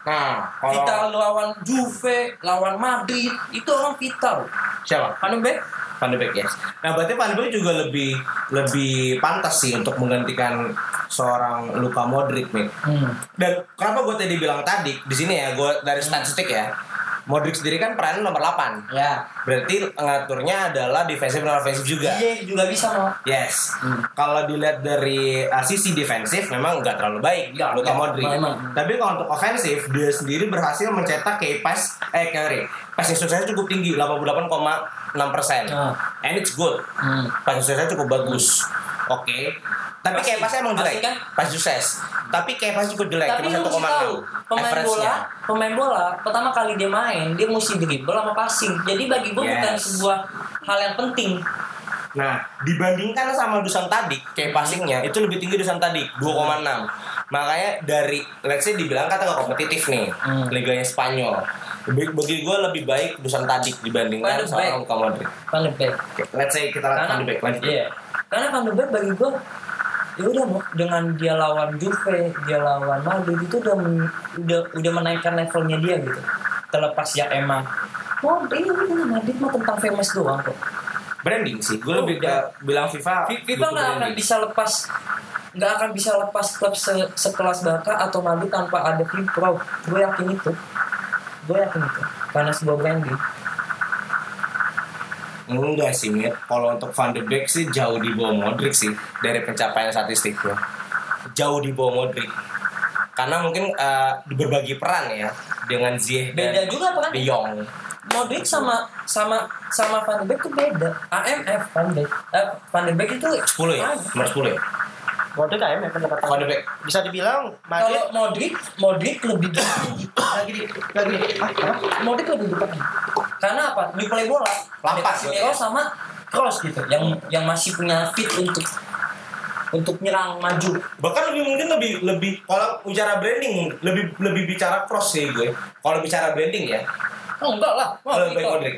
Nah, kalau vital lawan Juve lawan Madrid itu orang vital siapa? Van Beek Van de Beek yes. Nah berarti Van de Beek juga lebih lebih pantas sih untuk menggantikan seorang Luka Modric nih. hmm. Dan kenapa gue tadi bilang tadi di sini ya gue dari statistik ya. Modric sendiri kan perannya nomor 8. ya Berarti ngaturnya adalah defensif dan ofensif juga. Iya juga bisa no. Yes. Kalau dilihat dari uh, sisi defensif memang nggak terlalu baik Nggak, Luka nggak. Modric. Memang. Tapi kalau untuk ofensif dia sendiri berhasil mencetak key pass eh sorry, passing success cukup tinggi 88,6 persen. Nah. And it's good. Hmm. Passing success cukup bagus. Oke. Tapi Pasti. kayak pasnya emang jelek kan? Passing success. Tapi kayak pas cukup jelek Tapi lu mesti tahu, 1,6 pemain bola, pemain bola pertama kali dia main, dia mesti dribble sama passing. Jadi bagi gue bukan Yes. sebuah hal yang penting. Nah, dibandingkan sama Dusan Tadic, kayak passingnya itu lebih tinggi Dusan Tadic, 2,6. Makanya dari let's say dibilang kata nggak kompetitif nih, Hmm. liganya Spanyol. Bagi, bagi gue lebih baik Dusan Tadic Van dibandingkan sama. Luka Modric. Van de Beek. Let's say kita lihat Van de Beek lanjut. Iya. Karena Van de Beek bagi gue ya udah dengan dia lawan Juve, dia lawan Madrid itu udah men- udah udah menaikkan levelnya dia gitu. Terlepas ya emang Oh, ini udah Madrid mah tentang famous doang kok. Branding sih, gue lebih Udah. bilang FIFA. FIFA nggak akan bisa lepas nggak akan bisa lepas klub se- sekelas Barca atau Madrid tanpa ada tim pro. Gue yakin itu. Gue yakin itu. Karena sebuah branding. Enggak sih, Mit. Kalau untuk Van de Beek sih jauh di bawah Modric sih dari pencapaian statistiknya. Jauh di bawah Modric. Karena mungkin eh, berbagi peran ya dengan Ziyech dan Beda juga kan? De Jong. Modric sama sama sama Van de Beek tuh beda. AMF Van de Beek. Eh, Van de Beek itu 10 ya? Nomor 10 ya? Modric KM ya pendapat Van Beek. Bisa dibilang Kalau Madrid Modric, Modric lebih depan. lagi di lagi di ah? Modric lebih depan. Karena apa? Di play bola, Lapas, Casemiro sama Cross gitu, yang yang masih punya fit untuk untuk nyerang maju. Bahkan lebih mungkin lebih lebih kalau bicara branding lebih lebih bicara cross sih gue. Kalau bicara branding ya, Oh, enggak lah. kalau Modric baik. Modric.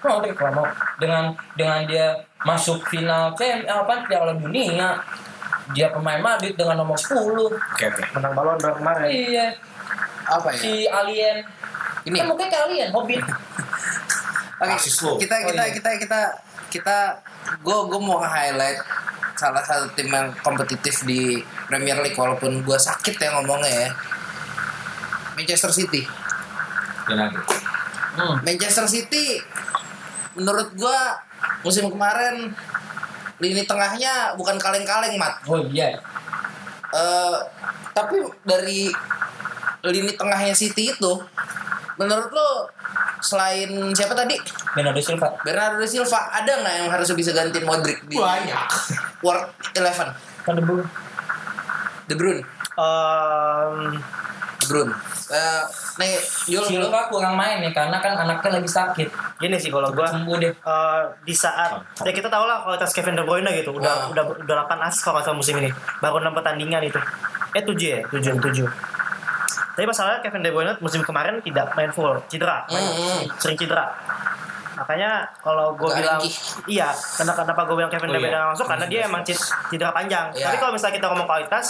Modric lah mau dengan dengan dia masuk final Cem- apa Piala Dunia. Dia pemain Madrid dengan nomor 10. Oke oke. Menang balon d'Or kemarin. Iya, Apa ya? si alien. Ini. Kan mukanya kayak alien, Hobbit. Oke, Rasis lo. kita Oh, kita iya. kita kita kita gue gue mau highlight salah satu tim yang kompetitif di Premier League walaupun gue sakit ya ngomongnya ya Manchester City lagi. Hmm. Manchester City menurut gue musim kemarin lini tengahnya bukan kaleng-kaleng mat Oh iya. Eh, tapi dari lini tengahnya City itu menurut lo selain siapa tadi Bernardo Silva. Bernardo Silva ada nggak yang harus bisa gantiin Modric di Banyak. World Eleven Kan. De Bruyne De Bruyne Eh, nih Yul Silva kurang main nih karena kan anaknya lagi sakit. gini sih kalau gua Sembuh deh. eh, di saat ya kita tahu lah kualitas Kevin De Bruyne gitu Ah. udah udah udah 8 asis kalau nggak musim ini baru 6 pertandingan itu eh 7 ya 7 7 tapi masalahnya Kevin De Bruyne musim kemarin tidak main full cedera main, Hmm. sering cedera makanya kalau gue bilang ringkih. iya kenapa kenapa gue bilang Kevin Oh De Bruyne iya. nggak masuk karena dia emang ced- cedera panjang Iya. tapi kalau misalnya kita ngomong kualitas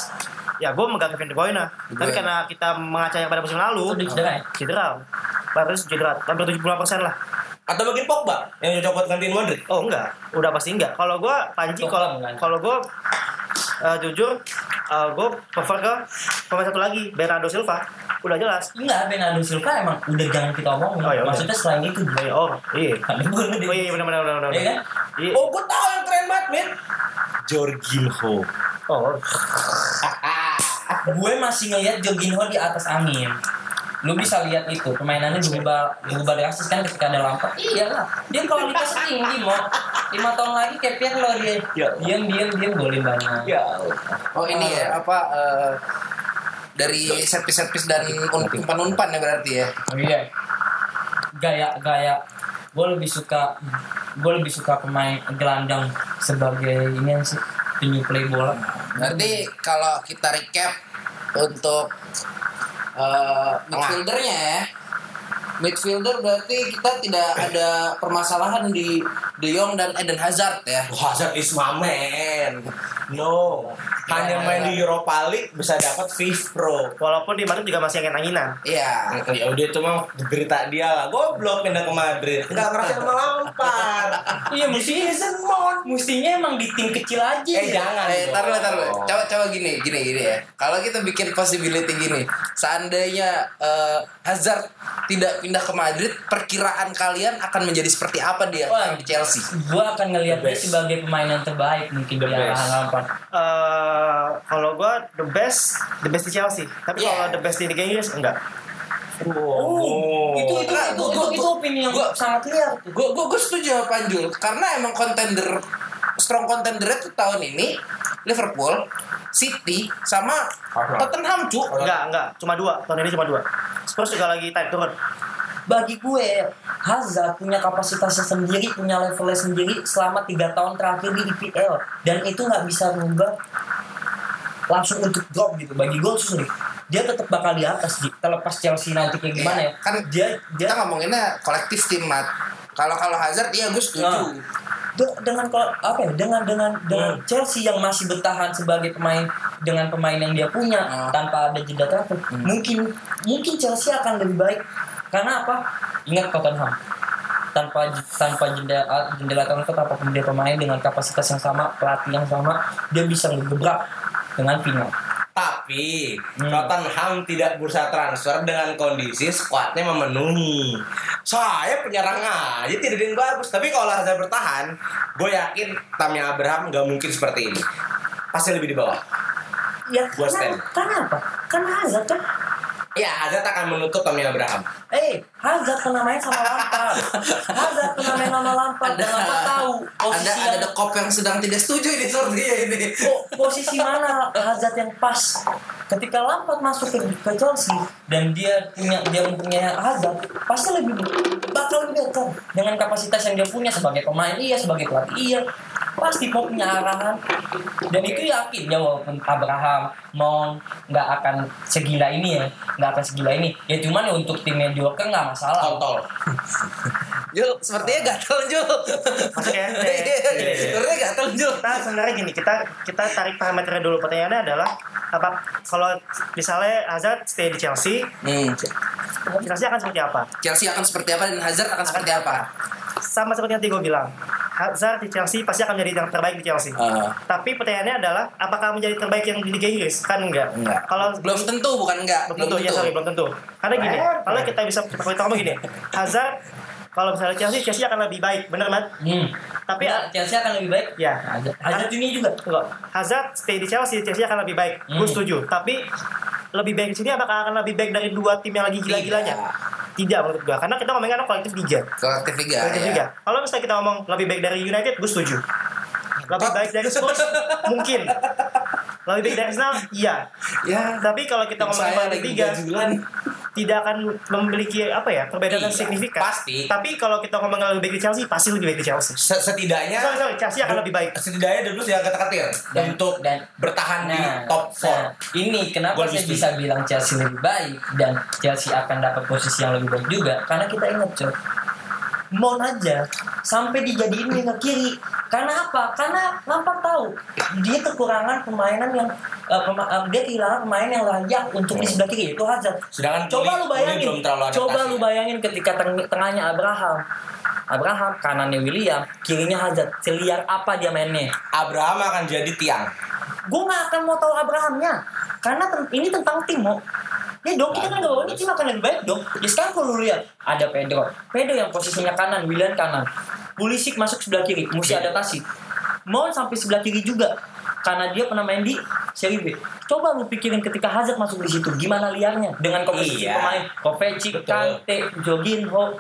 ya gue megang Kevin De Bruyne tapi Bruyne. karena kita mengacanya pada musim lalu Itu cedera ya? cedera baru cedera hampir 70 persen lah Atau mungkin Pogba yang cocok buat gantiin Modric. Oh enggak, udah pasti enggak. Kalau gue Panji kalau kalau gue uh, jujur uh, gue prefer ke pemain satu lagi Bernardo Silva. Udah jelas. Enggak, Bernardo Silva emang udah jangan kita omongin. Oh, ya udah. Maksudnya selain itu. Oh, iya, oh iya. Kan Oh iya benar benar benar benar. Iya kan? Iya. Oh, gue tahu yang keren banget, men. Jorginho. Oh, gue masih ngelihat Jorginho di atas angin. Lu bisa lihat itu permainannya berubah berubah drastis kan ketika ada. Iya lah, dia kualitas tinggi mau lima tahun lagi kayak Pirlo dia. Ya. Diam diam diam golin banyak. Ya. oh ini ya apa eh, dari servis-servis dan umpan-umpan ya berarti ya Oh iya. Gaya gaya gue lebih suka gue lebih suka pemain gelandang sebagai ini sih penyuplai bola. Berarti kalau kita recap untuk eh, midfieldernya ya. Midfielder berarti kita tidak ada permasalahan di De Jong dan Eden Hazard ya. Oh, Hazard is my man. No. Hanya main di Europa League bisa dapat FIFA Pro. walaupun di Madrid juga masih angin-anginan. Iya. Ya udah itu mah derita dia lah. Goblok pindah ke Madrid. Enggak ngerasain sama Lampard. Iya mesti Season mode. mestinya emang di tim kecil aja. Eh jangan. Eh, taruh dulu, taruh. Coba, coba gini, gini, gini ya. Kalau kita bikin possibility gini, seandainya eh, Hazard tidak pindah ke Madrid, perkiraan kalian akan menjadi seperti apa dia Wah. di Chelsea? gue akan ngelihat dia sebagai pemain yang terbaik mungkin The di Lampard. Eh kalau gue the best the best di Chelsea. Tapi Yeah. kalau the best di Liga Inggris enggak. Oh. itu itu Nah, itu, gua- itu, gua- itu opini yang gua- sangat liar. Gue gue gue setuju sama Panjul karena emang kontender strong contender itu tahun ini Liverpool, City, sama Arsenal. Tottenham cu. Enggak, enggak. Cuma dua. Tahun ini cuma dua. Spurs juga lagi naik turun. Bagi gue Hazard punya kapasitasnya sendiri, punya levelnya sendiri selama tiga tahun terakhir di IPL dan itu nggak bisa berubah langsung untuk drop gitu. Bagi gue sulit. Dia tetap bakal di atas terlepas Chelsea nanti kayak gimana Iya, ya. kan dia dia Kita ngomonginnya kolektif tim mat. Kalau kalau Hazard iya gue setuju. Nah. De- dengan kalau apa ya dengan dengan dengan Hmm. Chelsea yang masih bertahan sebagai pemain dengan pemain yang dia punya Hmm. tanpa ada jeda transfer mungkin mungkin Chelsea akan lebih baik karena apa ingat Tottenham tanpa tanpa jeda jendela transfer tanpa dia pemain dengan kapasitas yang sama pelatih yang sama dia bisa ngegebrak dengan final Tapi Hmm. Tottenham tidak bursa transfer dengan kondisi skuadnya memenuhi. Saya penyerang aja tidak ada yang bagus. Tapi kalau Hazard bertahan, gue yakin Tammy Abraham nggak mungkin seperti ini. Pasti lebih di bawah. ya karena, stand. karena apa karena Hazard kan Ya, Hazard akan menutup Tammy Abraham. Eh, Hazard pernah main sama Lampard. Hazard pernah main sama Lampard dan Lampard tahu ada posisi ada yang, dekop yang sedang tidak setuju ini sepertinya ini. po- posisi mana Hazard yang pas. Ketika Lampard masuk ke, ke Chelsea dan dia punya dia mempunyai Hazard, pasti lebih bakal lebih better dengan kapasitas yang dia punya sebagai pemain iya, sebagai pelatih iya. Pasti mau punya arahan dan itu yakin ya walaupun Abraham mau nggak akan segila ini ya nggak akan segila ini ya cuman ya untuk tim mediocre nggak masalah Tol-tol. Jul, sepertinya gatel Jul. Masuk ya? Iya, Sepertinya gatel Jul. kita sebenarnya gini kita kita tarik parameternya dulu pertanyaannya adalah apa kalau misalnya Hazard stay di Chelsea Hmm. Chelsea akan seperti apa Chelsea akan seperti apa dan Hazard akan seperti apa? sama seperti yang tadi gue bilang Hazard di Chelsea pasti akan menjadi yang terbaik di Chelsea Ah. tapi pertanyaannya adalah apakah menjadi terbaik yang di Liga Inggris kan enggak Enggak. kalau Belum tentu bukan enggak. belum tentu ya sorry belum tentu karena gini kalau kita bisa kalau kita ngomong gini Hazard kalau misalnya Chelsea Chelsea akan lebih baik bener mat hmm. tapi Ya, Chelsea akan lebih baik ya Hazard, Hazard ini juga Enggak. Hazard stay di Chelsea, Chelsea akan lebih baik. Hmm. Gue setuju. Tapi lebih baik di sini apakah akan lebih baik dari dua tim yang lagi gila-gilanya? Tidak menurut gue. Karena kita ngomongin kan kolektif liga. Kolektif Liga. Kolektif ya. liga. Kalau misalnya kita ngomong lebih baik dari United, gue setuju. Lebih baik dari Spurs, mungkin. Lebih baik dari Arsenal, iya. Ya. Tapi kalau kita lagi liga, gajulan. tidak akan memiliki apa ya perbedaan Iya, signifikan. pasti. Tapi kalau kita ngomong lebih baik di Chelsea, pasti lebih baik di Chelsea. Se- Setidaknya Sorry, sorry, Chelsea akan lebih baik. setidaknya dulu ya ketir Dan- untuk dan- bertahan di Nah, top 4. nah, ini kenapa Gua saya bisa bilang Chelsea lebih baik dan Chelsea akan dapat posisi yang lebih baik juga karena kita ingat coy Mon aja sampai dijadiin winger kiri karena apa? Karena Lampard tahu dia kekurangan permainan yang eh, pema- eh, dia kehilangan pemain yang layak untuk di sebelah kiri itu Hazard. Sedangkan Coba lu bayangin, coba lu bayangin ketika teng- tengahnya Abraham, Abraham kanannya William, kirinya Hazard. Seliar apa dia mainnya? Abraham akan jadi tiang. gue gak akan mau tahu Abrahamnya. Karena ten- ini tentang tim mau ya dong kita kan gak bawa ini. Tim akan lebih baik dong. Ya sekarang kalau lihat ada Pedro. Pedro yang posisinya kanan William kanan. Pulisic masuk sebelah kiri mesti adaptasi. Mount sampai sebelah kiri juga karena dia pernah main di Serie B. Coba lu pikirin ketika Hazard masuk di situ gimana liarnya dengan komposisi Iya. pemain? Kovacic. Kante, Jorginho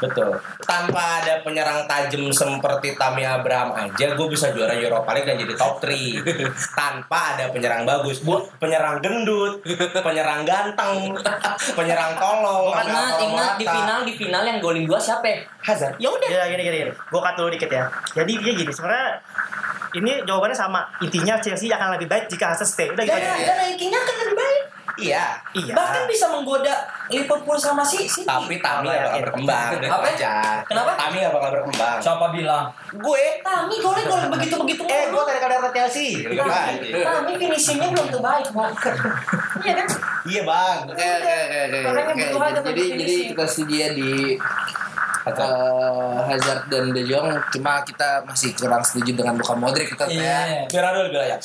Betul. Tanpa ada penyerang tajam seperti Tammy Abraham aja, gue bisa juara Europa League dan jadi top 3. Tanpa ada penyerang bagus, bu, penyerang gendut, penyerang ganteng, penyerang tolong. Bukan ingat, ingat di final di final yang golin dua siapa? Hazard. Ya udah. Ya gini gini, gini. gue cut dulu dikit ya. Jadi dia gini, sebenarnya ini jawabannya sama. Intinya Chelsea akan lebih baik jika Hazard stay. Udah gitu Dan, aja. dan rankingnya akan lebih baik. Iya. Iya. Bahkan bisa menggoda Liverpool sama si City. Tapi Tami gak bakal yakin? berkembang. Apa? aja. Kenapa? Tami gak bakal berkembang. Siapa bilang? Gue. Tami golin golin begitu begitu. Eh, gue tadi kalian Chelsea. Gitu kan. Tami finishingnya belum terbaik, Bang. Iya kan? Iya bang. Oke oke oke oke. Hazard Jadi jadi kita setuju ya di eh, Hazard dan De Jong cuma kita masih kurang setuju dengan Luka Modric kita ya. Iya. Bernardo lebih layak.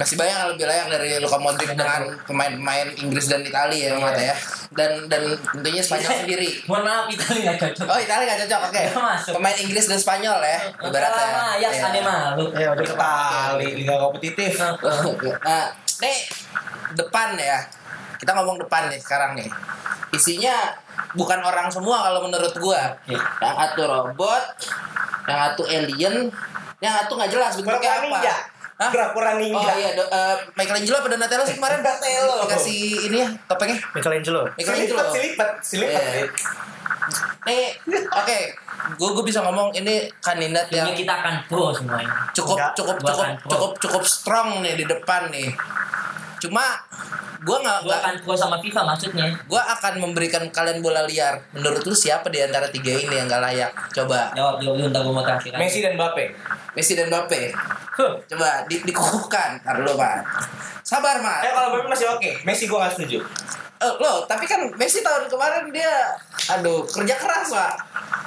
Masih banyak yang lebih layak dari Luka Modric dengan pemain-pemain Inggris dan Italia ya Mata ya. Dan dan tentunya Spanyol sendiri. Mohon maaf Italia nggak cocok. Oh Italia gak cocok, oke. Nggak masuk. Pemain Inggris dan Spanyol ya, ibaratnya. Ya, Iya. aneh malu. Ya udah Itali, liga kompetitif. Nah, nih depan ya. Kita ngomong depan nih sekarang nih. Isinya bukan orang semua kalau menurut gua. Oke. Yang satu robot, yang satu alien, yang satu nggak jelas bentuknya apa. ninja. Hah? Pura-pura ninja. Oh iya, do, eh, Michelangelo apa Donatello sih kemarin? Donatello. Dikasih ini ya, topengnya. Michelangelo. Michelangelo. Selipat, selipat, selipat. Iya. Nih, oke. Gue gue bisa ngomong ini kandidat yang Ini kita akan pro semuanya. cukup Enggak, cukup cukup cukup cukup strong nih di depan nih. Cuma gue nggak Gua akan pro sama FIFA maksudnya. gue akan memberikan kalian bola liar. Menurut lu siapa di antara tiga ini yang gak layak? Coba Jawab jawab dulu ntar gua mau terakhir. Messi dan Mbappe. Messi dan Mbappe. Huh. Coba di, dikukuhkan. Ntar dulu pak. Sabar mas. Eh kalau Mbappe masih oke. Messi gue gak setuju. Eh, lo tapi kan Messi tahun kemarin dia, aduh kerja keras pak.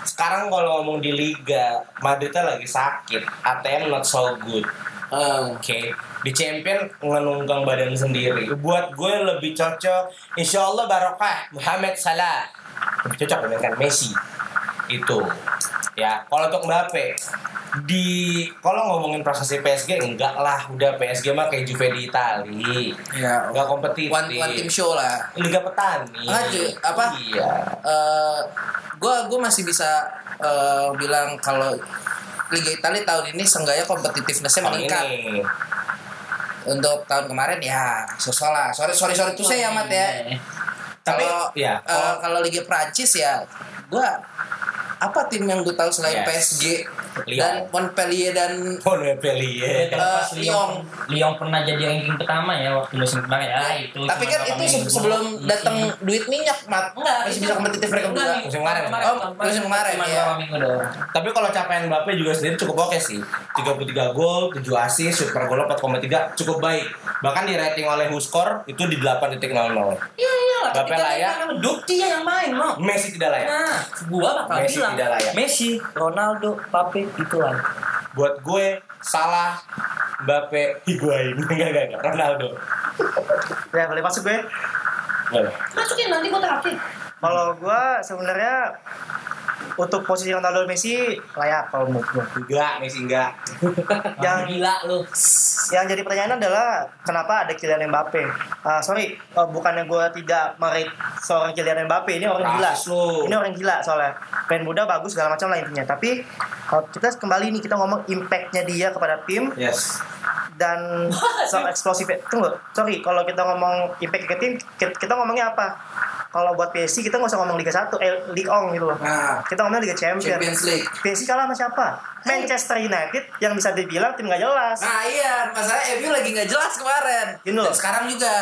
Sekarang kalau ngomong di liga, Madridnya lagi sakit. ATM not so good. Eh, Oke, di champion ngenunggang badan sendiri. Buat gue lebih cocok, insya Allah barokah Muhammad Salah. Lebih cocok dengan Messi. Itu. Ya, kalau untuk Mbappe, di Kalau ngomongin prestasi PSG enggak lah, udah PSG mah kayak Juve di Itali. Ya, Enggak kompetitif. one, one team show lah. Liga petani. Ah, Ju, apa? Iya. eh gue gue masih bisa eh, bilang kalau Liga Italia tahun ini seenggaknya kompetitivenessnya Tahun meningkat. ini. Untuk tahun kemarin ya sosok lah. Sorry sorry sorry tuh saya amat ya. Tapi, Kalau ya, eh, kalau- kalau Liga Prancis ya gue apa tim yang gue tahu selain Yes. PSG Lyon. dan Montpellier dan Montpellier. Terlepas Eh, Lyon, Lyon pernah jadi ranking pertama ya waktu musim kemarin ya itu. tapi kan itu se- sebelum Iya datang duit minyak mat Enggak, masih bisa kompetitif mereka berdua nih, Musim kemarin. Oh, musim kemarin, ya. Tapi kalau capaian Mbappe juga sendiri cukup oke sih. 33 gol, 7 assist, shoot per gol 4,3 cukup baik. Bahkan di rating oleh WhoScore itu di 8.00. Iya iya lah. Mbappe ketika layak. dia yang main mau. Messi tidak layak. Nah, gua bakal bilang tidak layak. Messi, Ronaldo, Mbappe itu lah. Buat gue salah Mbappe, Higuain. Enggak, enggak, enggak. Ronaldo. Ya boleh masuk gue. Boleh. Masukin nanti gua terakhir. Kalau gue sebenarnya untuk posisi Ronaldo Messi layak kalau menurut gue. Enggak, Messi enggak. Yang gila lu. yang jadi pertanyaan adalah kenapa ada Kylian Mbappe? Ah, sorry, eh, bukannya gue tidak merit seorang Kylian Mbappe ini orang gila. Lu. Ini orang gila soalnya. Pemain muda bagus segala macam lah intinya. Tapi kalau kita kembali nih kita ngomong impactnya dia kepada tim Yes. dan so eksplosif. Tunggu, sorry kalau kita ngomong impact ke tim kita ngomongnya apa? Kalau buat PSG kita nggak usah ngomong Liga 1, eh Ligue 1 gitu loh. nah Kita ngomong Liga Champions. Champions League PSG kalah sama siapa? Manchester United yang bisa dibilang tim gak jelas. Nah iya, masalah MU lagi nggak jelas kemarin. Gini loh. Dan sekarang juga.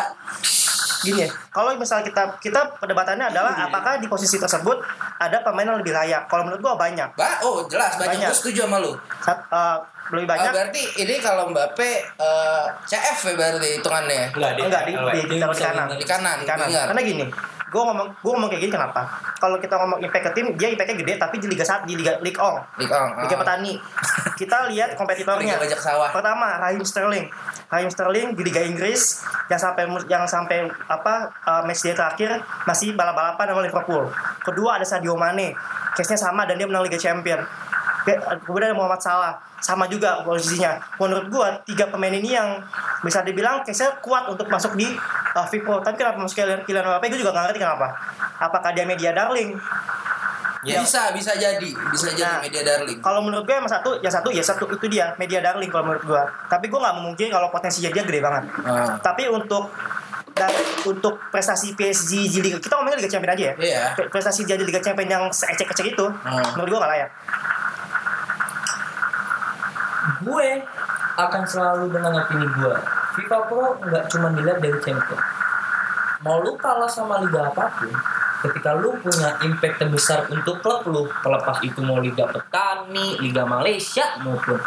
Gini ya, kalau misalnya kita kita perdebatannya adalah apakah di posisi tersebut ada pemain yang lebih layak? Kalau menurut gua banyak. Ba oh jelas banyak. Banyak. Gue setuju sama lu. Sat- eh, lebih Ah, banyak. berarti ini kalau Mbappe eh, CF ya berarti hitungannya. Enggak, enggak di, di, di, taruh di kanan. Di kanan, Di kanan. Karena gini, gue ngomong gue ngomong kayak gini kenapa? Kalau kita ngomong impact ke tim, dia impactnya gede tapi di Liga 1 di Liga Liga Ong, Liga Ong, Liga ah. Petani. Kita lihat kompetitornya. Liga Bajak Sawah. Pertama, Raheem Sterling. Raheem Sterling di Liga Inggris yang sampai yang sampai apa uh, match dia terakhir masih balap-balapan sama Liverpool. Kedua ada Sadio Mane. Case-nya sama dan dia menang Liga Champion. Ke- Kemudian ada Muhammad Salah sama juga posisinya. Menurut gua tiga pemain ini yang bisa dibilang case-nya kuat untuk masuk di uh, FIPO. Tapi kenapa masuk Kylian Kylian Mbappe? Gue juga gak ngerti kenapa. Apakah dia media darling? Ya. Bisa, bisa jadi, bisa jadi Nah, media darling. Kalau menurut gue yang satu, yang satu ya satu itu dia media darling kalau menurut gue. Tapi gue nggak memungkiri kalau potensinya dia gede banget. Ah. Tapi untuk dan untuk prestasi PSG di Liga kita ngomongin Liga Champion aja ya. Iya. Pre- Prestasi dia di Liga Champion yang seecek-ecek itu, Hmm. menurut gue nggak layak. Gue akan selalu dengan opini gue. FIFA Pro nggak cuma dilihat dari champion. Mau lu kalah sama liga apa pun ketika lu punya impact terbesar untuk klub lu terlepas itu mau liga petani liga Malaysia maupun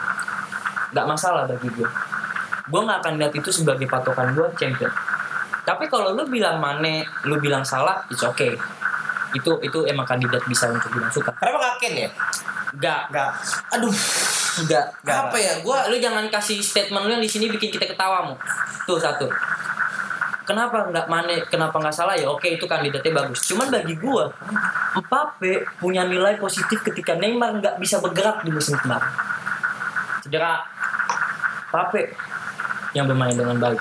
nggak masalah bagi gue. Gue nggak akan lihat itu sebagai patokan gue champion. Tapi kalau lu bilang Mane lu bilang salah it's okay. Itu itu emang kandidat bisa untuk bilang suka Kenapa nggak Ken ya? Enggak, Nggak. Aduh, enggak. apa ya? Gua lu jangan kasih statement lu yang di sini bikin kita ketawa mu tuh satu. Kenapa nggak Mane kenapa nggak salah? Ya oke itu kandidatnya bagus. Cuman bagi gua Mbappe punya nilai positif ketika Neymar nggak bisa bergerak di musim kemarin. Cedera. Mbappe yang bermain dengan baik.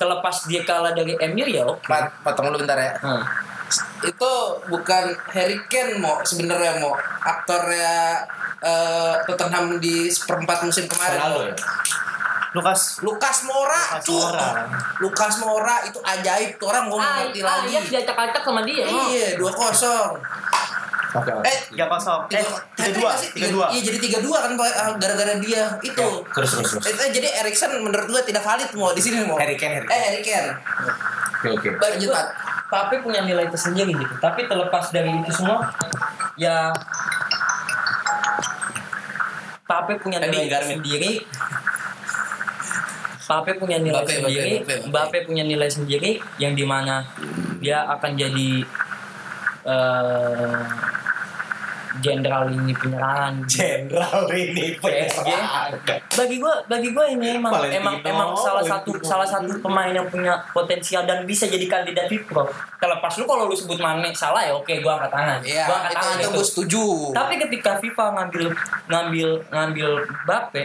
Terlepas dia kalah dari MU ya oke. Pat, potong lu bentar ya. Nah, Itu bukan Harry Kane mau sebenarnya mau aktornya eh, Tottenham di seperempat musim kemarin. Mo. ya? Lukas Lukas Moura, Lukas cuy. Moura. Lukas Moura itu ajaib tuh orang nggak ah, ngerti ah, lagi. iya diacak-acak sama dia. Iya, dua kosong. Oke, oke. Eh, tiga kosong, eh tiga, dua, tiga dua. Iya jadi tiga dua kan Pak, ah, gara-gara dia itu. Terus terus terus. Eh, jadi Erikson menurut gua tidak valid mau di sini mau. Harry Kane, Harry Eh Harry Kane. Oke oke. Lanjut. Pape punya nilai tersendiri gitu. Tapi terlepas dari itu semua, ya Pape punya nilai sendiri. Pape punya nilai Mbappe, sendiri. Mbappe, punya nilai sendiri yang di mana dia akan jadi eh jenderal lini penyerangan Jenderal ini PSG bagi gue bagi gue ini emang Valentino, emang emang salah satu Valentino. salah satu pemain yang punya potensial dan bisa jadi kandidat Pro terlepas lu kalau lu sebut Mane salah ya oke gue angkat tangan Iya, gue angkat itu, tangan itu itu, gue setuju. tapi ketika FIFA ngambil ngambil ngambil Mbappe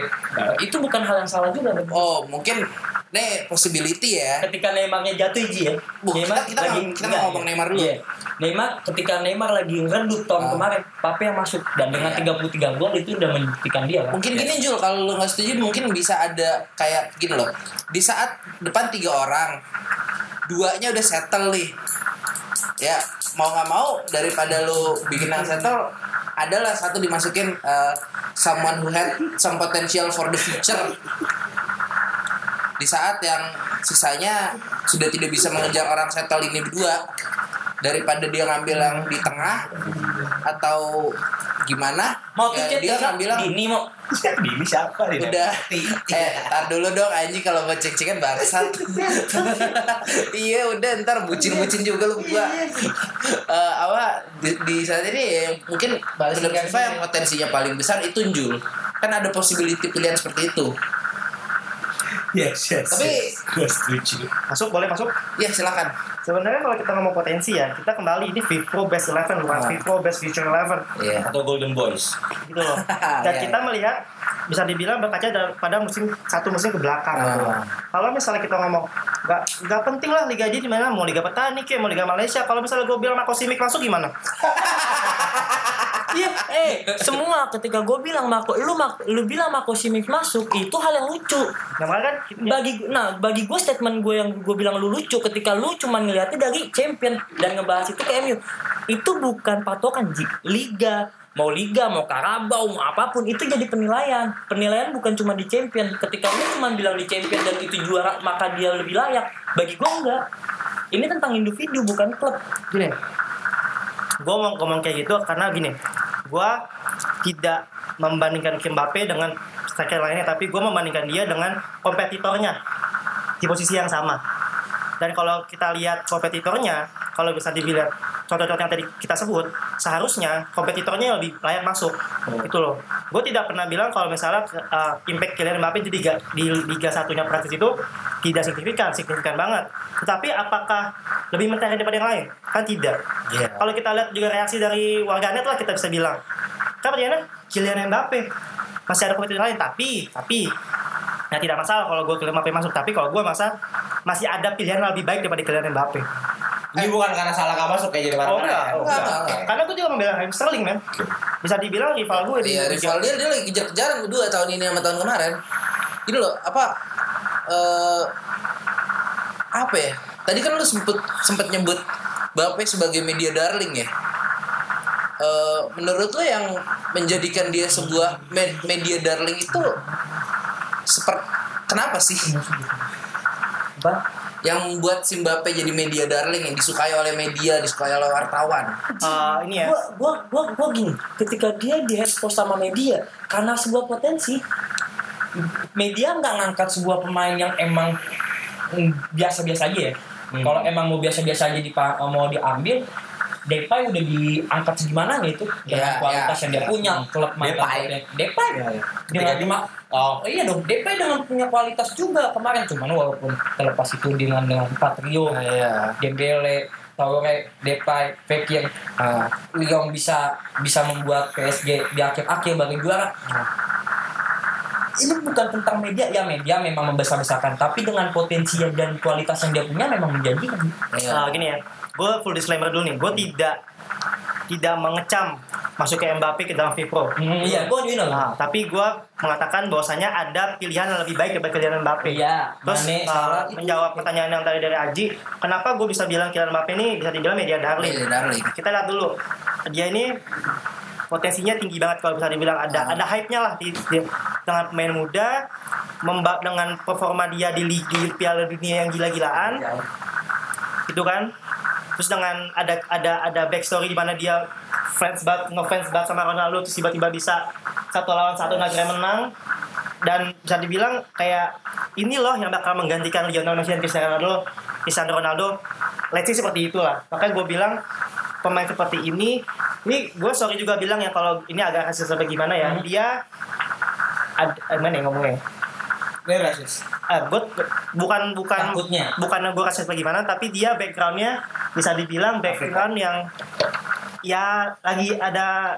itu bukan hal yang salah juga. Oh, mungkin nih possibility ya. ketika Neymarnya jatuh Ji ya Bu, kita- kita nggak- kita nggak ngomong Neymar dulu. Iya. Neymar ketika Neymar lagi redup tahun Ah. kemarin Mbappe yang masuk dan dengan Iya. 33 gol itu udah membuktikan dia kan Mungkin gini Jul, kalau lu nggak setuju mungkin bisa ada kayak gini loh. Di saat depan tiga orang, duanya udah settle nih. Ya, mau nggak mau daripada lu bikin yang settle, adalah satu dimasukin uh, someone who had some potential for the future. Di saat yang sisanya sudah tidak bisa mengejar orang settle ini berdua, daripada dia ngambil yang di tengah atau gimana, mau ya, tuh dia ngambil yang Dini mau Ini siapa nih? udah. Eh tar dulu dong anjing kalau mau cek cekan bangsat iya udah ntar bucin bucin juga lu gua Eh, apa di, di saat ini ya, mungkin menurut FIFA yang potensinya paling besar itu Jul. Kan ada possibility pilihan seperti itu. Yes, yes. Tapi- gue setuju. Masuk boleh masuk. ya silakan Sebenarnya kalau kita ngomong potensi ya, kita kembali ini FIFPro Best 11 bukan Ah. FIFPro Best Future 11 Iya. Atau Golden Boys. gitu loh. Dan Iya, kita melihat bisa dibilang berkaca da- pada musim satu musim ke belakang gitu loh. Ah. Kalau misalnya kita ngomong nggak nggak penting lah liga aja di mana mau liga petani kayak mau liga Malaysia. Kalau misalnya gue bilang Marco Simic masuk gimana? Iya, eh semua ketika gue bilang Mako, lu Mak- lu bilang Mako Simic masuk itu hal yang lucu. Nah kan Bagi nah bagi gue statement gue yang gue bilang lu lucu ketika lu cuma ngeliatnya dari champion dan ngebahas itu ke MU itu bukan patokan Ji. liga mau liga mau karabau mau apa pun itu jadi penilaian. Penilaian bukan cuma di champion. Ketika lu cuma bilang di champion dan itu juara maka dia lebih layak. Bagi gue enggak. Ini tentang individu bukan klub. Gini gue mau ngomong kayak gitu karena gini gue tidak membandingkan Mbappe dengan striker lainnya tapi gue membandingkan dia dengan kompetitornya di posisi yang sama dan kalau kita lihat kompetitornya kalau bisa dibilang contoh-contoh yang tadi kita sebut seharusnya kompetitornya lebih layak masuk. Itu loh. Gue tidak pernah bilang kalau misalnya uh, impact Kylian Mbappe di liga di liga satunya Prancis itu tidak signifikan signifikan banget. Tetapi apakah lebih menarik daripada yang lain? Kan tidak. Iya. kalau kita lihat juga reaksi dari warganet lah kita bisa bilang. Kan pertanyaannya Kylian Mbappe. Masih ada kompetitor lain tapi tapi Nah tidak masalah kalau gue Kylian Mbappe masuk. Tapi kalau gue masa masih ada pilihan yang lebih baik daripada Kylian Mbappe Ini bukan karena salah gak masuk kayak jadi Oh marah-marah. enggak, ya? oh, Enggak, enggak. enggak. Karena gue juga membela Raheem Sterling men Bisa dibilang rival gue di Liga- rival dia dia lagi kejar-kejaran berdua tahun ini sama tahun kemarin. Gini loh, apa eh apa ya? Tadi kan lu sempet sempet nyebut Bape sebagai media darling ya. Eh menurut lo yang menjadikan dia sebuah me- media darling itu seperti kenapa sih Apa? yang membuat si Mbappe jadi media darling yang disukai oleh media, disukai oleh wartawan? Eh, Ini ya gua gua gua gua gini ketika dia di expose sama media karena sebuah potensi media nggak ngangkat sebuah pemain yang emang mm, biasa-biasa aja ya Hmm. kalau emang mau biasa-biasa aja dipa- mau diambil Depay udah diangkat segimana gitu dengan Ya, kualitas ya, yang dia ya. punya klub mantan Depay. Depay Iya, iya. dengan Ketika cuma oh iya dong Depay dengan punya kualitas juga kemarin cuman walaupun terlepas itu dengan dengan Patrio Iya. Dembele, Traore, Depay, Fekir, uh, yang bisa bisa membuat PSG di akhir-akhir bagi juara. Nah, ini bukan tentang media ya media memang membesar-besarkan tapi dengan potensi dan kualitas yang dia punya memang menjanjikan Iya. Nah, gini ya, gue full disclaimer dulu nih, gue tidak tidak mengecam masuk ke Mbappe ke dalam FIPRO. Hmm, iya gue loh Nah, tapi gue mengatakan bahwasanya ada pilihan yang lebih baik daripada Kylian Mbappe. iya Terus Mane, uh, itu- menjawab pertanyaan yang tadi dari Aji, kenapa gue bisa bilang Kylian Mbappe ini bisa dibilang media darling? Media darling. Kita lihat dulu, dia ini potensinya tinggi banget kalau bisa dibilang ada ada hype-nya lah di, di- dengan pemain muda, memba dengan performa dia di Liga Piala Dunia yang gila-gilaan, itu kan. Terus dengan ada ada ada backstory di mana dia fans banget ngefans banget sama Ronaldo terus tiba-tiba bisa satu lawan satu negara menang. Dan bisa dibilang kayak ini loh yang bakal menggantikan Lionel Messi dan Cristiano Ronaldo Cristiano Ronaldo. Let's say seperti itulah makanya gue bilang pemain seperti ini ini gue sorry juga bilang ya kalau ini agak rasis apa gimana ya. Hmm. dia ad, eh, mana ya ngomongnya Ini rasis. eh, gue bukan bukan Takutnya. bukan gue rasis apa gimana tapi dia backgroundnya bisa dibilang background yang ya lagi ada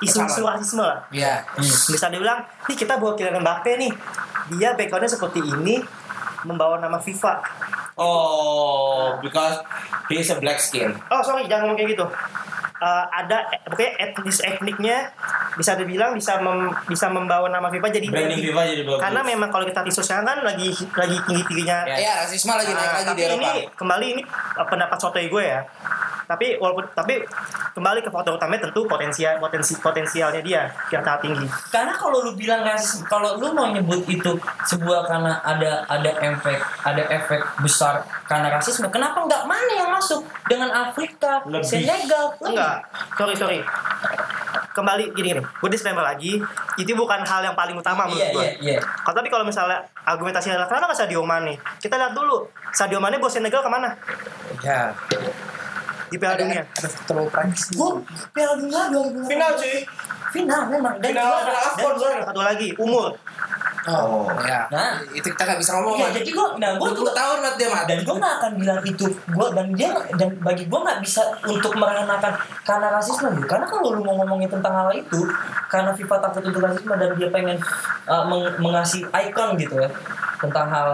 isu-isu rasisme lah Iya. bisa dibilang nih kita bawa Kylian Mbappe nih dia backgroundnya seperti ini membawa nama FIFA Oh, because he is a black skin. oh sorry jangan ngomong kayak gitu Eh, ada eh, pokoknya etnis etniknya bisa dibilang bisa mem- bisa membawa nama FIFA jadi Branding FIFA jadi bagus. karena memang kalau kita tisu sekarang kan lagi lagi tinggi tingginya Ya. Iya, rasisme lagi naik Nah, lagi tapi di Eropa. ini kembali ini uh, pendapat sotoy gue ya. Tapi walaupun tapi kembali ke faktor utamanya tentu potensial potensi potensialnya dia yang sangat tinggi. karena kalau lu bilang rasis kalau lu mau nyebut itu sebuah karena ada ada efek ada efek besar karena rasisme kenapa nggak mana yang masuk dengan Afrika Lebih. Senegal Enggak, sorry sorry. Kembali gini gini, gue disclaimer lagi, itu bukan hal yang paling utama menurut iya gue. iya iya Kalau tapi kalau misalnya argumentasi adalah kenapa nggak Sadio Mane? Kita lihat dulu, Sadio Mane bawa Senegal ke mana? Ya. Di Piala Dunia. Ada Prancis. gue Piala Dunia 2000 Final cuy. final memang dan Final- juara. final Dan AFCON, juara. Satu lagi, umur. Oh, ya. Nah. itu kita nggak bisa ngomong. Iya, Mat. jadi gue nah gue 20 tahun mat dia mat. dan gue gak akan bilang itu gue dan dia dan bagi gue nggak bisa untuk meranakan karena rasisme gitu karena kalau lu mau ngomongin tentang hal itu karena FIFA takut untuk rasisme dan dia pengen uh, meng- mengasih icon gitu ya tentang hal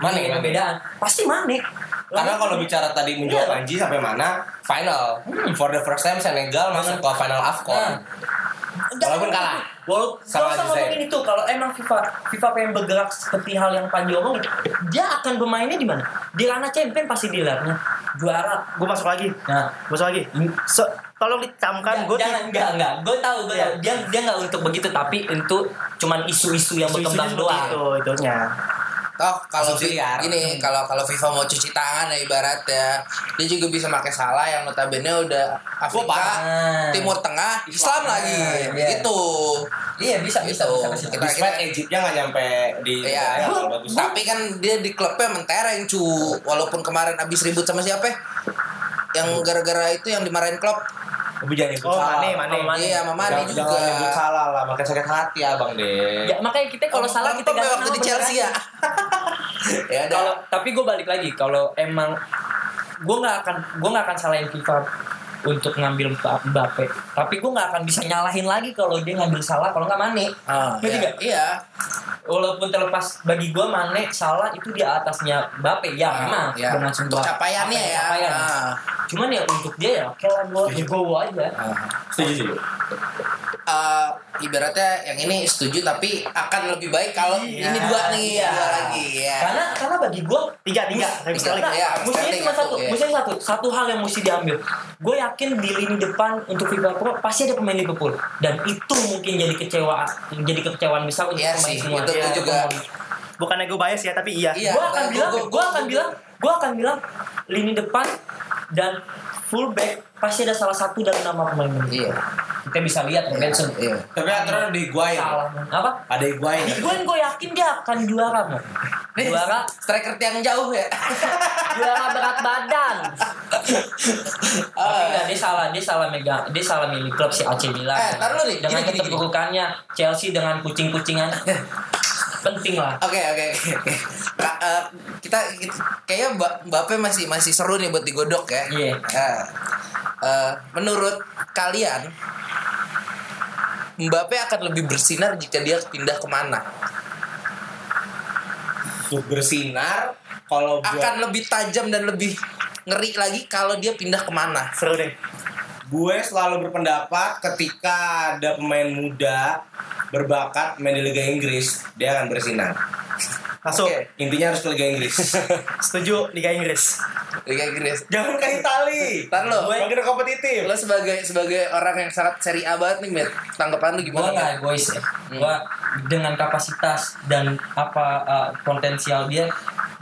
Mane. perbedaan pasti Mane Karena kalau bicara tadi menjawab Iya. Anji sampai mana? Final. For the first time Senegal masuk ke final AFCON. Nah. Walaupun kalah. Walaupun Sama ngomongin itu kalau emang FIFA FIFA pengen bergerak seperti hal yang Panji omongin, dia akan bermainnya di mana? Di ranah champion pasti dilihatnya juara. Gue masuk lagi, Nah, masuk lagi. So, tolong dicamkan, gue jangan enggak enggak gue tahu gue Iya. tahu dia dia enggak untuk begitu tapi untuk cuman isu-isu yang berkembang doang Itu, itunya. Toh kalau liar. gini kalau kalau FIFA mau cuci tangan ya ibarat ya dia juga bisa pakai salah yang notabene udah Afrika. Timur Tengah, Islam lagi. Iya. Itu. iya bisa bisa Gitu. bisa, bisa. Kita- kita- Egyptnya nggak nyampe di Iya, tapi kan dia di klubnya mentereng cu. Walaupun kemarin abis ribut sama siapa? ya? Yang gara-gara itu yang dimarahin klub. Tapi jangan nyebut Oh, salah. Mane, Mane. Mane. Iya, sama Mane Jangan, juga. jangan nyebut salah lah, makin sakit hati abang deh. ya makanya kita kalau salah kita ganti waktu di Chelsea ya. ya ada. kalau tapi gue balik lagi kalau emang gue nggak akan gue nggak akan salahin FIFA untuk ngambil Mba- Mbappe tapi gue nggak akan bisa nyalahin lagi kalau dia ngambil salah kalau nggak Mane Ah, Ngerti iya, iya. walaupun terlepas bagi gue Mane salah itu di atasnya Mbappe ya Ah, memang iya. dengan Untuk capaiannya ya. capaian. Ah. cuman ya untuk dia ya oke lah gue gue aja Ah. Setuju. Eh, ibaratnya yang ini setuju tapi akan lebih baik kalau Iya, ini dua nih iya. dua lagi ya. karena karena bagi gue Tiga, tiga. Tiga. Nah, Iya, mestinya standing cuma aku, satu, iya. mestinya satu, satu hal yang mesti diambil. Gue yakin di lini depan untuk FIFA Pro pasti ada pemain Liverpool dan itu mungkin jadi kecewaan, jadi kekecewaan besar untuk Iya pemain sih, semua. itu Iya, juga. Bukannya gue bias ya, tapi iya. Iya. gue akan gua- bilang, gua- gue gua- akan gua- bilang, gue akan bilang lini depan dan fullback pasti ada salah satu dari nama pemain ini. Iya. Kita bisa lihat Iya. Benson. Iya. Tapi aturan di Higuain. Salah apa? Ada Higuain. Di gue gue yakin dia akan juara. Nih, Juara striker yang jauh ya. juara berat badan. Tapi enggak, dia salah, dia salah megang, dia salah milih klub si AC Milan. Eh, tar lu nih, dengan keterpurukannya Chelsea dengan kucing-kucingan penting lah. Oke oke oke. eh, kita, kita kayaknya Mbak Mbappe masih masih seru nih buat digodok ya. Iya. Nah, eh, menurut kalian Mbappe akan lebih bersinar jika dia pindah ke mana? Untuk bersinar. Kalau Akan lebih tajam dan lebih ngeri lagi kalau dia pindah ke mana? Seru deh. Gue selalu berpendapat ketika ada pemain muda berbakat main di Liga Inggris, dia akan bersinar. Masuk. Oke. Intinya harus ke Liga Inggris. Setuju Liga Inggris. Liga Inggris. Jangan ke Itali. Ntar lo, Makin kompetitif. lo sebagai sebagai orang yang sangat seri A banget nih, Met. Tanggapan lu Gue gimana? nggak Met? egois ya. Gue dengan kapasitas dan apa uh, potensial dia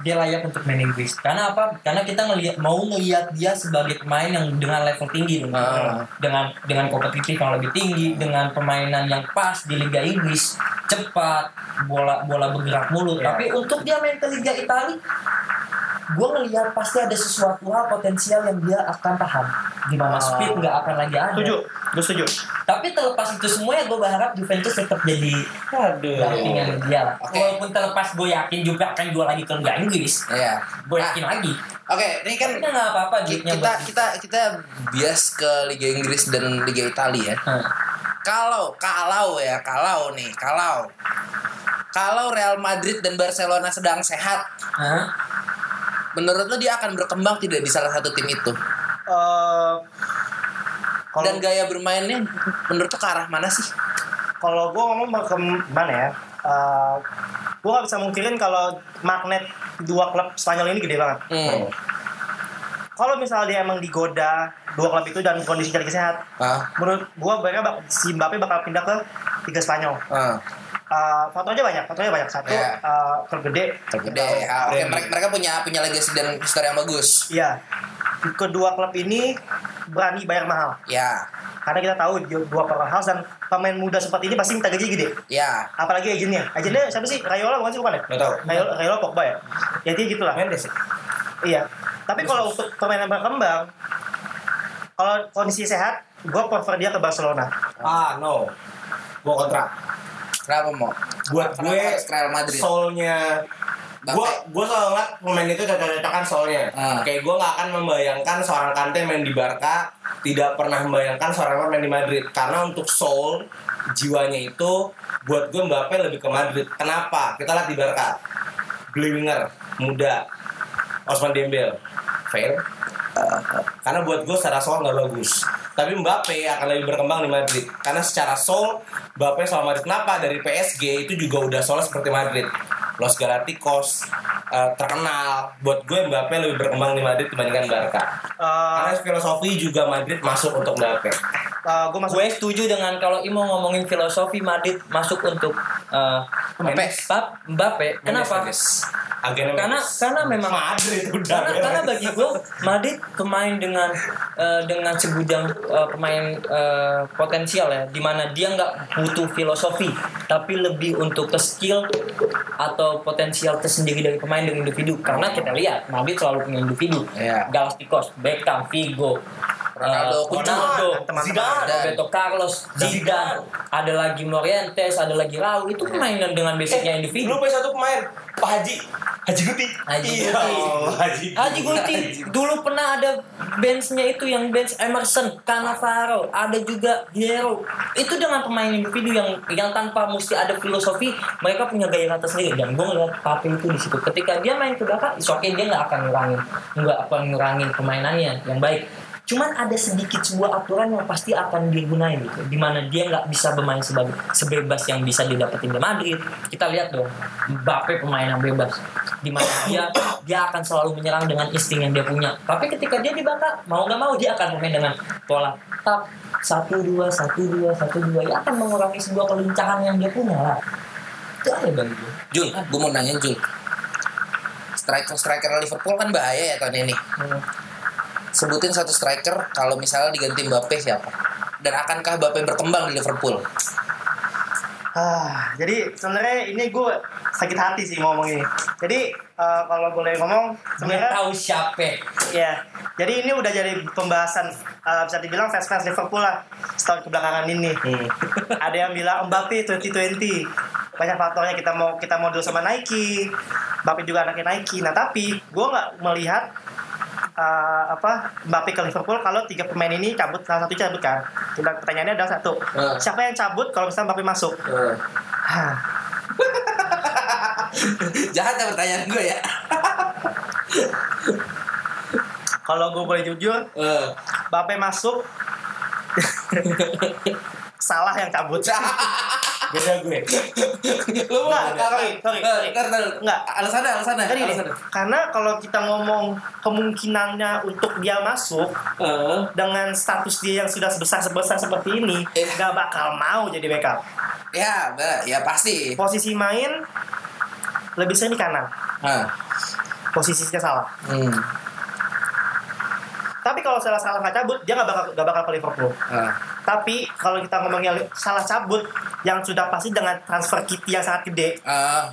dia layak untuk main Inggris. Karena apa? Karena kita ngelihat mau ngelihat dia sebagai pemain yang dengan level tinggi. Ah. dengan dengan kompetitif yang lebih tinggi, dengan permainan yang pas di Liga Inggris, cepat, bola bola bergerak mulu. Iya. Tapi untuk dia main ke Liga Italia gue ngelihat pasti ada sesuatu hal potensial yang dia akan tahan di mana Oh. speed nggak akan lagi ada Setuju, gue setuju. tapi terlepas itu semua ya gue berharap Juventus tetap jadi Aduh. dampingan dia lah Oke. walaupun terlepas gue yakin juga akan jual lagi ke Liga Inggris Iya. gue yakin lagi Oke, ini kan kita nggak apa-apa kita buat- kita kita bias ke Liga Inggris dan Liga Italia ya. Hah. Kalau kalau ya, kalau nih, kalau kalau Real Madrid dan Barcelona sedang sehat, Hah? menurut lo dia akan berkembang tidak di salah satu tim itu? Eh, kalau Dan gaya bermainnya menurut lo ke arah mana sih? kalau gue ngomong mau ke mana ya? Eh, gue gak bisa mungkinin kalau magnet dua klub Spanyol ini gede banget. Hmm. Kalau misalnya dia emang digoda dua klub itu dan kondisinya lagi sehat, Ah, menurut gue mereka si Mbappe bakal pindah ke Liga Spanyol. ah, Eh, fotonya banyak, fotonya banyak. Satu Iya. eh, klub gede, tergede. Ah, Oke, mereka, mereka punya punya legacy dan histori yang bagus. Iya. Kedua klub ini berani bayar mahal. Ya, Karena kita tahu dua powerhouse dan pemain muda seperti ini pasti minta gaji gede. ya. Apalagi agennya. Agennya siapa sih? Rayola bukan sih bukan ya? Nggak tahu. Rayola, Rayola Pogba ya? Ya dia gitu lah. Mendes ya? Iya. Tapi kalau untuk pemain yang berkembang, kalau kondisi sehat, gue prefer dia ke Barcelona. Ah, no. Gua kontra. Kenapa mau? Buat Kenapa gue harus Real Madrid? soulnya. Mbappe. gue gue selalu ngeliat pemain itu cocok-cocokan soalnya Ah. kayak gue nggak akan membayangkan seorang Kante main di Barca tidak pernah membayangkan seorang main di Madrid. Karena untuk soul jiwanya itu buat gue Mbappe lebih ke Madrid. Kenapa? Kita lihat di Barca. Beli winger muda. Osman Dembele fail karena buat gue secara soul nggak bagus tapi Mbappe akan lebih berkembang di Madrid. Karena secara soul Mbappe sama Madrid. Kenapa? Dari PSG itu juga udah soul seperti Madrid. Los Galacticos eh, terkenal. Buat gue Mbappe lebih berkembang di Madrid dibandingkan Barca. Eh, karena filosofi juga Madrid masuk untuk Mbappe. eh, gue masuk. Gue setuju dengan kalau Imo ngomongin filosofi Madrid masuk untuk uh, Mbappe. Mbap- Mbappe. Kenapa? Mendes. Agennya Karena karena memang Madrid udah. Karena, karena bagi gue Madrid pemain dengan eh, dengan segudang eh, pemain eh, potensial ya di mana dia nggak butuh filosofi tapi lebih untuk ke skill atau potensial tersendiri dari pemain dengan individu. Karena kita lihat Madrid selalu punya individu. Iya. Galacticos, Beckham, Figo Ronaldo, eh, Ronaldo, dan teman-teman. Zidane, Roberto Carlos, Zidane, ada lagi Morientes, ada lagi Raul itu permainan dengan basicnya individu. lu punya satu pemain Pak Haji Haji Guti Haji iya Guti. oh, Haji Haji Guti dulu pernah ada benchnya itu yang bench Emerson, Cannavaro, ada juga Hero. Itu dengan pemain individu yang yang tanpa mesti ada filosofi, mereka punya gaya kata sendiri. Dan gue ngeliat Pape itu di situ. Ketika dia main ke belakang, okay, dia nggak akan ngurangin, nggak akan ngurangin permainannya yang baik. Cuman ada sedikit sebuah aturan yang pasti akan digunain gitu, di mana dia nggak bisa bermain sebagai sebebas yang bisa didapetin di Madrid. Kita lihat dong, Mbappe pemain yang bebas, di mana dia dia akan selalu menyerang dengan insting yang dia punya. Tapi ketika dia di Barca, mau nggak mau dia akan bermain dengan pola tap satu dua satu dua satu dua, ya akan mengurangi sebuah kelincahan yang dia punya lah. Itu ada bagi gue. Jul, gue mau nanya Jul. Striker striker Liverpool kan bahaya ya tahun ini. Hmm. Sebutin satu striker kalau misalnya diganti Mbappe siapa? Dan akankah Mbappe berkembang di Liverpool? Ah, jadi sebenarnya ini gue sakit hati sih ngomong ini. Jadi eh, kalau boleh ngomong sebenarnya tahu siapa. ya. Jadi ini udah jadi pembahasan eh, bisa dibilang fans-fans Liverpool lah setahun kebelakangan ini. Ada yang bilang Mbappe 2020. Banyak faktornya kita mau kita mau dulu sama Nike. Mbappe juga anaknya Nike. Nah tapi gue nggak melihat eh, apa Mbappe ke Liverpool kalau tiga pemain ini cabut salah satu cabut kan. Jadi Pertanyaannya adalah satu. Eh. Siapa yang cabut kalau misalnya Mbappe masuk? Hah. Jahat ya pertanyaan gue ya. Kalau gue boleh jujur, Eh. Mbappe masuk salah yang cabut. beda gue Lu Enggak, sorry, sorry, sorry. Ntar, ntar. Enggak. Alasannya, alasannya. Gini, alasannya. karena kalau kita ngomong kemungkinannya untuk dia masuk Eh. dengan status dia yang sudah sebesar sebesar seperti ini, Eh. nggak bakal mau jadi backup. Ya, ya pasti. Posisi main lebih sering di kanan, Nah. posisinya salah. Hmm. Tapi kalau salah salah nggak cabut, dia nggak bakal nggak bakal ke Liverpool. Nah. Tapi kalau kita ngomongnya salah cabut, yang sudah pasti dengan transfer kitty yang sangat gede, Ah.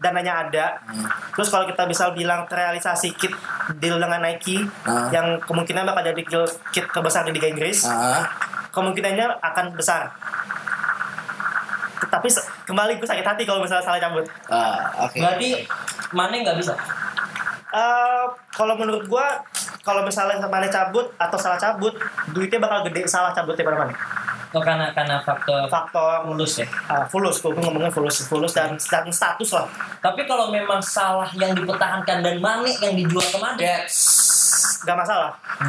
dananya ada. Terus kalau kita bisa bilang terrealisasi kit deal dengan Nike Ah. yang kemungkinan bakal jadi deal kit terbesar di Liga Inggris, Ah, kemungkinannya akan besar. Tapi kembali gue sakit hati kalau misalnya salah cabut. ah, oke. Berarti Mane nggak bisa. Eh, kalau menurut gua kalau misalnya Mane cabut atau salah cabut, duitnya bakal gede salah cabutnya pada Mane. Oh, karena karena faktor Faktor mulus ya. uh, fulus, gue ngomongnya fulus, fulus dan, dan status lah. Tapi kalau memang salah yang dipertahankan dan Mane yang dijual ke Madrid, Yes. Gak masalah,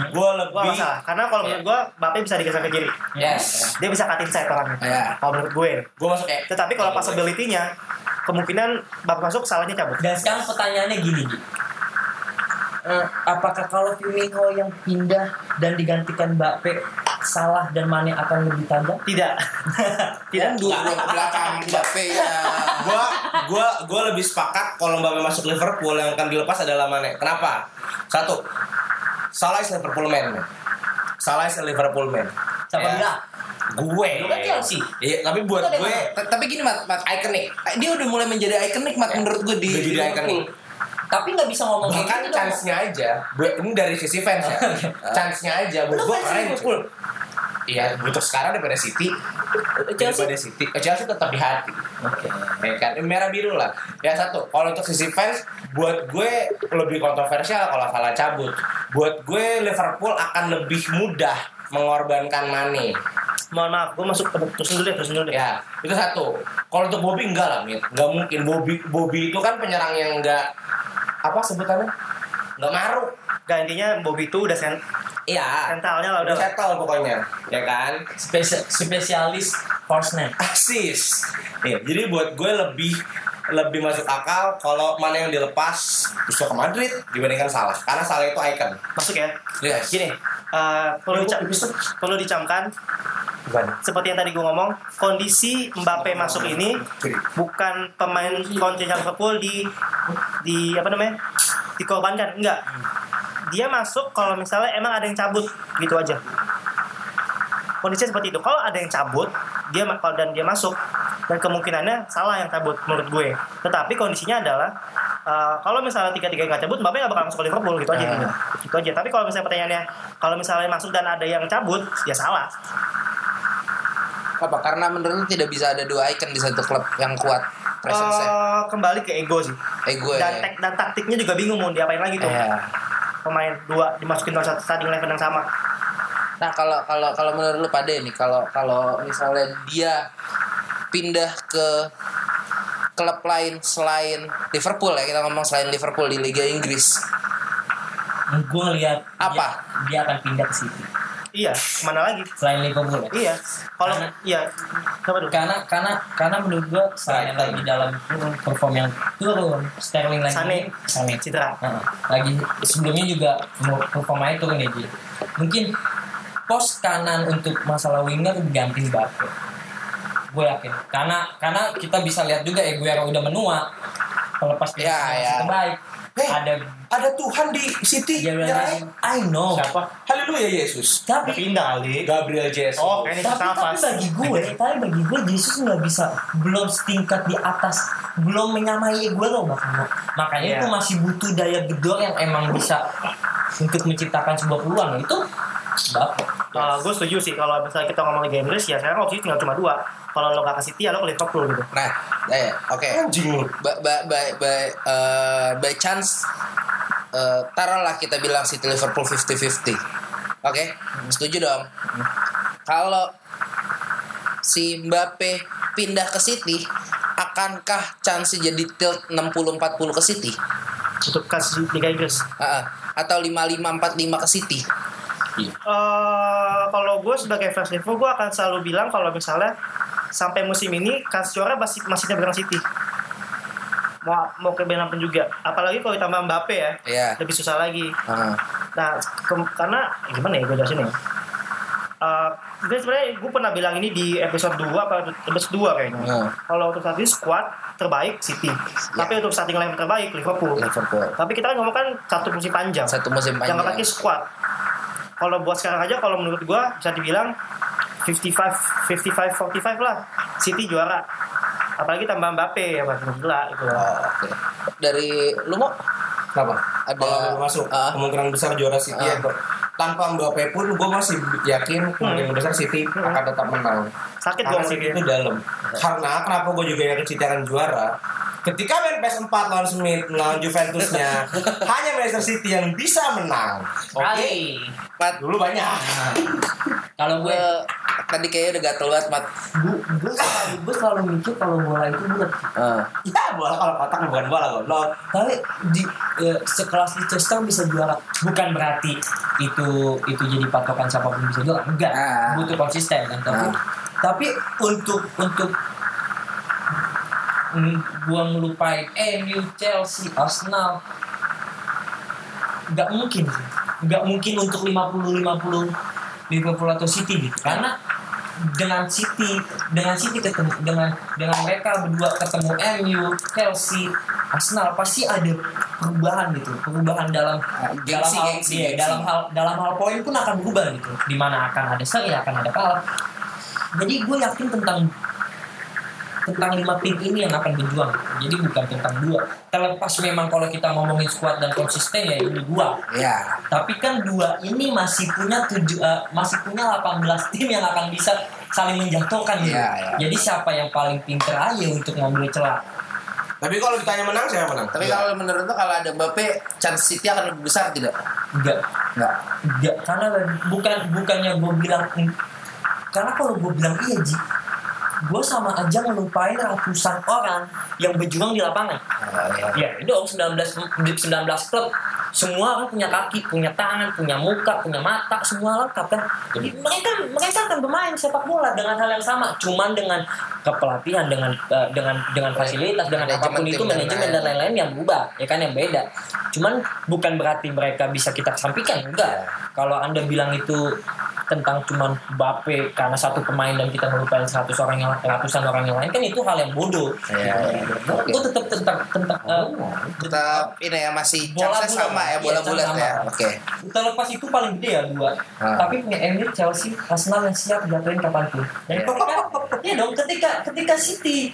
Gue gua lebih masalah. Karena kalau menurut gua, Bape bisa digeser ke kiri. yes. Dia bisa cut inside orangnya. Ya. Kalau menurut gue. Gue masuk kayak Tetapi kalau possibility-nya, kemungkinan Bape masuk salahnya cabut. Dan sekarang pertanyaannya gini, Gi. Eh, apakah kalau Firmino yang pindah dan digantikan Mbappe salah dan Mane akan lebih tajam? Tidak. Tidak. Mundur dong ke belakang Mbappe ya. gua gua gua lebih sepakat kalau Mbappe masuk Liverpool yang akan dilepas adalah Mane. Kenapa? Satu, Salah is Liverpool man. Salah is Liverpool man. Siapa Ya. bilang? Gue. Lu kan Chelsea. Iya, tapi buat gue Tapi gini Mat, Mat, iconic. dia udah mulai menjadi ikonik Mat menurut gue di Udah jadi Liverpool. Tapi nggak bisa ngomong kayak Bahkan gitu dong. chance-nya aja, ini dari sisi fans ya. chance-nya aja buat gue keren. Liverpool? Iya, butuh sekarang daripada City. Chelsea? Daripada City. Eh, Chelsea tetap di hati. Oke. Ya kan, merah biru lah. Ya satu, kalau untuk sisi fans, buat gue lebih kontroversial kalau salah cabut. Buat gue Liverpool akan lebih mudah mengorbankan Mane. Mohon maaf, gue masuk ke terusin dulu deh, terusin dulu deh. Ya, itu satu. Kalau untuk Bobby enggak lah, Mit. Enggak mungkin. Bobby Bobby itu kan penyerang yang enggak apa sebutannya? Enggak maruk. Gak intinya Bobby itu udah sen Iya. sentralnya lah Udah settle pokoknya, ya kan? Spesi- spesialis first name. Asis. Nih, jadi buat gue lebih lebih masuk akal kalau mana yang dilepas justru ke Madrid dibandingkan Salah. Karena Salah itu icon. Masuk ya. Yes. Gini, eh, perlu dica- perlu dicamkan Gimana? seperti yang tadi gue ngomong, kondisi Mbappe masuk ini bukan pemain kunci Liverpool di di apa namanya? Dikorbankan, enggak. Dia masuk kalau misalnya emang ada yang cabut gitu aja. Kondisinya seperti itu. Kalau ada yang cabut, dia kalau dan dia masuk dan kemungkinannya salah yang cabut menurut gue. Tetapi kondisinya adalah uh, kalau misalnya tiga-tiga nggak cabut, Mbappe nggak bakal masuk ke Liverpool gitu aja. gitu. Gitu aja. Tapi kalau misalnya pertanyaannya, kalau misalnya masuk dan ada yang cabut, ya salah. Apa? Karena menurut lu tidak bisa ada dua icon di satu klub yang kuat presence Eh, kembali ke ego sih. Ego Dan, ya. tek- dan taktiknya juga bingung mau diapain lagi tuh. Iya. Pemain dua dimasukin dalam satu starting eleven yang sama. Nah kalau kalau kalau menurut lu pada nih kalau kalau misalnya dia pindah ke klub lain selain Liverpool ya kita ngomong selain Liverpool di Liga Inggris Gue ngeliat Apa? Dia, dia akan pindah ke City. Iya, ke mana lagi? Selain Liverpool. ya. Iya. Kalau Karena- iya, apa dulu? Karena karena karena menurut gue saya lagi dalam perform yang turun. Sterling lagi Sane. Sane. Citra. Nah, lagi sebelumnya juga performanya turun ya Ji. Mungkin pos kanan untuk masalah winger diganti Mbappe. Gue yakin. Karena karena kita bisa lihat juga Aguero udah menua. Pelepas dia Ya, ya. terbaik. Eh, Ada Ada Tuhan di City. dia nyerahin. I know. Siapa? Haleluya Yesus. Tapi Pindah kali. Gabriel Jesus. Oh, kayaknya tapi, tapi bagi gue, tapi bagi gue Jesus nggak bisa belum setingkat di atas, belum menyamai gue loh makanya. Makanya Iya. itu masih butuh daya gedor yang emang bisa untuk menciptakan sebuah peluang itu Bapak. Uh, gue setuju sih kalau misalnya kita ngomong Liga Inggris ya sekarang opsi tinggal cuma dua. Kalau lo gak ke City ya lo ke Liverpool gitu. nah eh, oke Anjing lu. by, by, by, by, eh, by chance eh, taruhlah kita bilang City Liverpool 50-50 oke setuju dong kalau si Mbappe pindah ke City akankah chance jadi tilt 60-40 ke City Untuk kasih Liga Inggris. Ah, ah. atau 55-45 ke City Eh, kalau gue sebagai fans Liverpool gue akan selalu bilang kalau misalnya sampai musim ini kas juara masih masih pegang City. Mau mau ke pun juga. Apalagi kalau ditambah Mbappe ya, Iya. lebih susah lagi. Ah. Nah, ke- karena gimana ya gue jelasin ya? Uh, gue sebenarnya gue pernah bilang ini di episode 2 apa episode 2 kayaknya. Hmm. Kalau untuk saat ini squad terbaik City. Tapi untuk starting line terbaik Liverpool. Liverpool Tapi kita kan ngomong kan satu musim panjang. satu musim Yang panjang pakai squad. Kalau buat sekarang aja kalau menurut gua bisa dibilang 55 55 45 lah. City juara. apalagi tambah Mbappe ya Mas gila itu Oh, oke. Dari lu mau Kenapa? Ada- Kalau masuk Ah. kemungkinan besar juara City Ah. ya. Tanpa Mbappe pun gue masih yakin kemungkinan besar City akan tetap menang. sakit Karena gua City ngeliatnya. itu dalam. Karena kenapa gue juga yakin City akan juara? Ketika main PS4 lawan Smith lawan Juventusnya hanya Manchester City yang bisa menang. Oke. Kali. Mat Dulu banyak. Kalau gue gue tadi kayaknya udah gatel banget Mat gue gue selalu, gue selalu mikir kalau bola itu bulat Ah. Ya bola kalau kotak bukan bola goblok. tapi di eh, sekelas Leicester bisa juara bukan berarti itu itu jadi patokan siapa pun bisa juara enggak Ah. butuh konsisten kan tapi Ah. tapi untuk untuk gua ngelupain. MU Chelsea Arsenal. Nggak mungkin. Nggak mungkin untuk 50 50 Liverpool atau City gitu. Karena dengan City dengan City ketemu dengan dengan mereka berdua ketemu MU Chelsea Arsenal pasti ada perubahan gitu. Perubahan dalam dalam gengsi, hal gengsi, iya, gengsi. dalam hal dalam hal poin pun akan berubah gitu. Di mana akan ada seri akan ada kalah jadi gue yakin tentang tentang lima tim ini yang akan berjuang jadi bukan tentang dua terlepas memang kalau kita ngomongin squad dan konsisten ya ini dua Ya tapi kan dua ini masih punya tujuh eh, masih punya 18 tim yang akan bisa saling menjatuhkan gitu. Iya, iya. Jadi siapa yang paling pinter aja untuk ngambil celah. Tapi kalau ditanya menang siapa menang? Tapi kalau menurut lu kalau ada Mbappe chance City akan lebih besar tidak? Enggak, Enggak enggak karena bukan bukannya gue bilang karena kalau gue bilang iya Ji gue sama aja ngelupain ratusan orang yang berjuang di lapangan Oh, ya. Dong 19 di 19 klub semua orang punya kaki, punya tangan, punya muka, punya mata, semua lengkap kan. Jadi mereka mereka akan bermain sepak bola dengan hal yang sama, cuman dengan kepelatihan, dengan eh, dengan dengan fasilitas, dengan Manajemen apa pun itu manajemen dan lain-lain yang berubah, ya kan yang beda. Cuman bukan berarti mereka bisa kita kesampingkan, enggak. Kalau anda bilang itu tentang cuman Bape karena satu pemain dan kita melupain 100 orang yang ratusan orang yang lain kan itu hal yang bodoh. Iya, iya. Gue tetap tentang tentang eh, Tetap ini ya masih Bola bulat. Sama ya Iya, bola bulat ya. Oke. terlepas itu paling gede ya dua Ah. tapi punya MU Chelsea Arsenal yang siap jatuhin kapan pun dan ketika ya dong ketika ketika City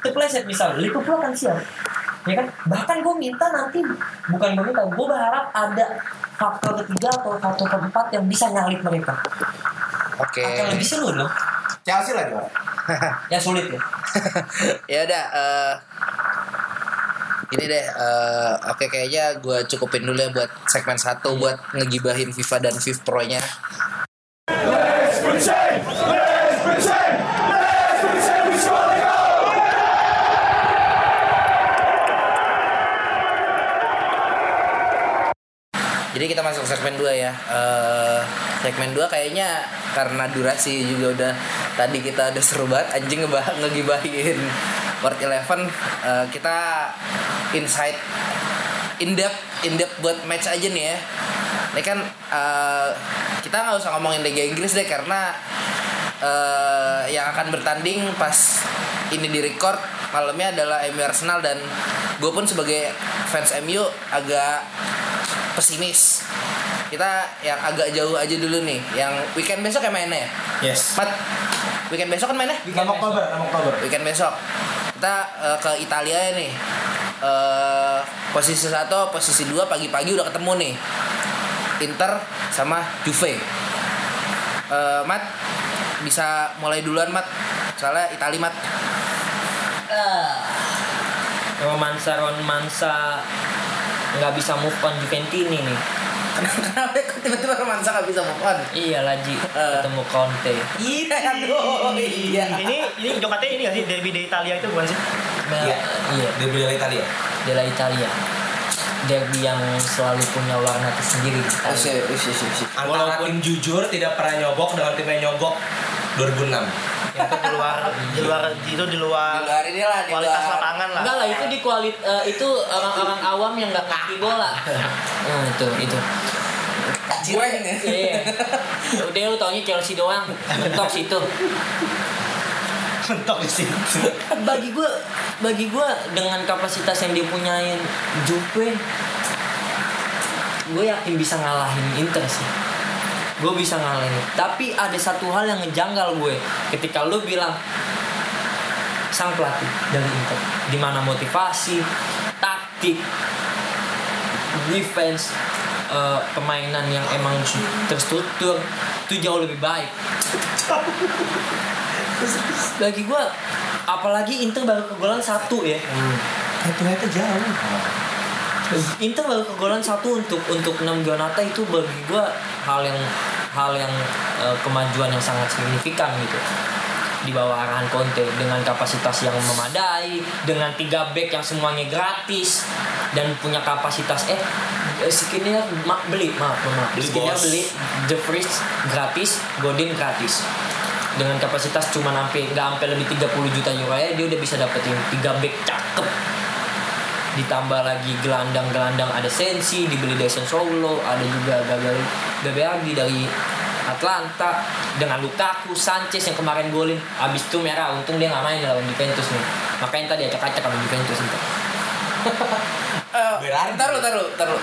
terpleset misal Liverpool akan siap ya kan bahkan gue minta nanti bukan gue minta gue berharap ada faktor ketiga atau faktor keempat yang bisa nyalip mereka Oke. akan lebih seru dong Chelsea lah juara. yang sulit ya ya udah eh, ini deh eh, oke kayaknya gue cukupin dulu ya buat segmen satu buat ngegibahin FIFA dan FIFA Pro nya Jadi kita masuk segmen 2 ya. Eh segmen 2 kayaknya karena durasi juga udah tadi kita udah seru banget anjing ngebah ngegibahin World Eleven Eh, kita insight in depth in depth buat match aja nih ya. Ini kan eh, kita nggak usah ngomongin Liga Inggris deh karena eh, yang akan bertanding pas ini di record malamnya adalah MU Arsenal dan gue pun sebagai fans MU agak pesimis. Kita yang agak jauh aja dulu nih yang weekend besok yang mainnya ya? Yes. Mat weekend besok kan mainnya? Nama Oktober, nama Oktober. weekend besok. Kita eh, ke Italia ya nih. Eh, posisi satu posisi dua pagi-pagi udah ketemu nih. Inter sama Juve. Eh, Mat bisa mulai duluan Mat. Soalnya Italia Mat. Romansa romansa nggak bisa move on Juventini nih kenapa kok tiba-tiba romansa gak bisa move on iya Laji Eh. ketemu Conte iya aduh iya ini ini jokatnya ini gak sih derby di Italia itu bukan sih Nah, Iya. iya Derby dari Italia. Della Italia derby yang selalu punya warna tersendiri di Italia. Usia, usia, usia, usia. Antara tim jujur tidak pernah nyogok dengan tim yang nyogok 2006. Itu di luar di luar itu di luar Di luar ini lah, di kualitas luar. lapangan lah Enggak lah itu di kualit eh, itu orang-orang awam yang nggak ngerti bola. Nah, itu itu. Gue Iya. Udah lu taunya Chelsea doang. Mentok situ. mentok di situ Bagi gua bagi gua dengan kapasitas yang dipunyain Juve gue yakin bisa ngalahin Inter sih gue bisa ngalahin tapi ada satu hal yang ngejanggal gue. Ketika lu bilang sang pelatih dari Inter di mana motivasi taktik defense eh, permainan yang emang terstruktur itu jauh lebih baik. Bagi gua apalagi Inter baru kegolan satu ya. Ternyata jauh. Inter baru kegolan satu untuk untuk 6 Giornata itu bagi gua hal yang hal yang eh, kemajuan yang sangat signifikan gitu. Di bawah arahan Conte dengan kapasitas yang memadai dengan tiga back yang semuanya gratis dan punya kapasitas eh eh, skinnya ma beli maaf maaf Beli, skinnya bos. beli The Freeze gratis Godin gratis. Dengan kapasitas cuma sampai nggak sampai lebih 30 juta euro ya dia udah bisa dapetin tiga back cakep ditambah lagi gelandang-gelandang ada Sensi dibeli dari Solo ada juga Gagal Gagliardi dari Atlanta dengan Lukaku Sanchez yang kemarin golin abis itu merah untung dia nggak main lawan Juventus nih. Makanya tadi acak-acak sama Juventus itu Eh, Berarti. Ntar lu, ntar lu, ntar lu.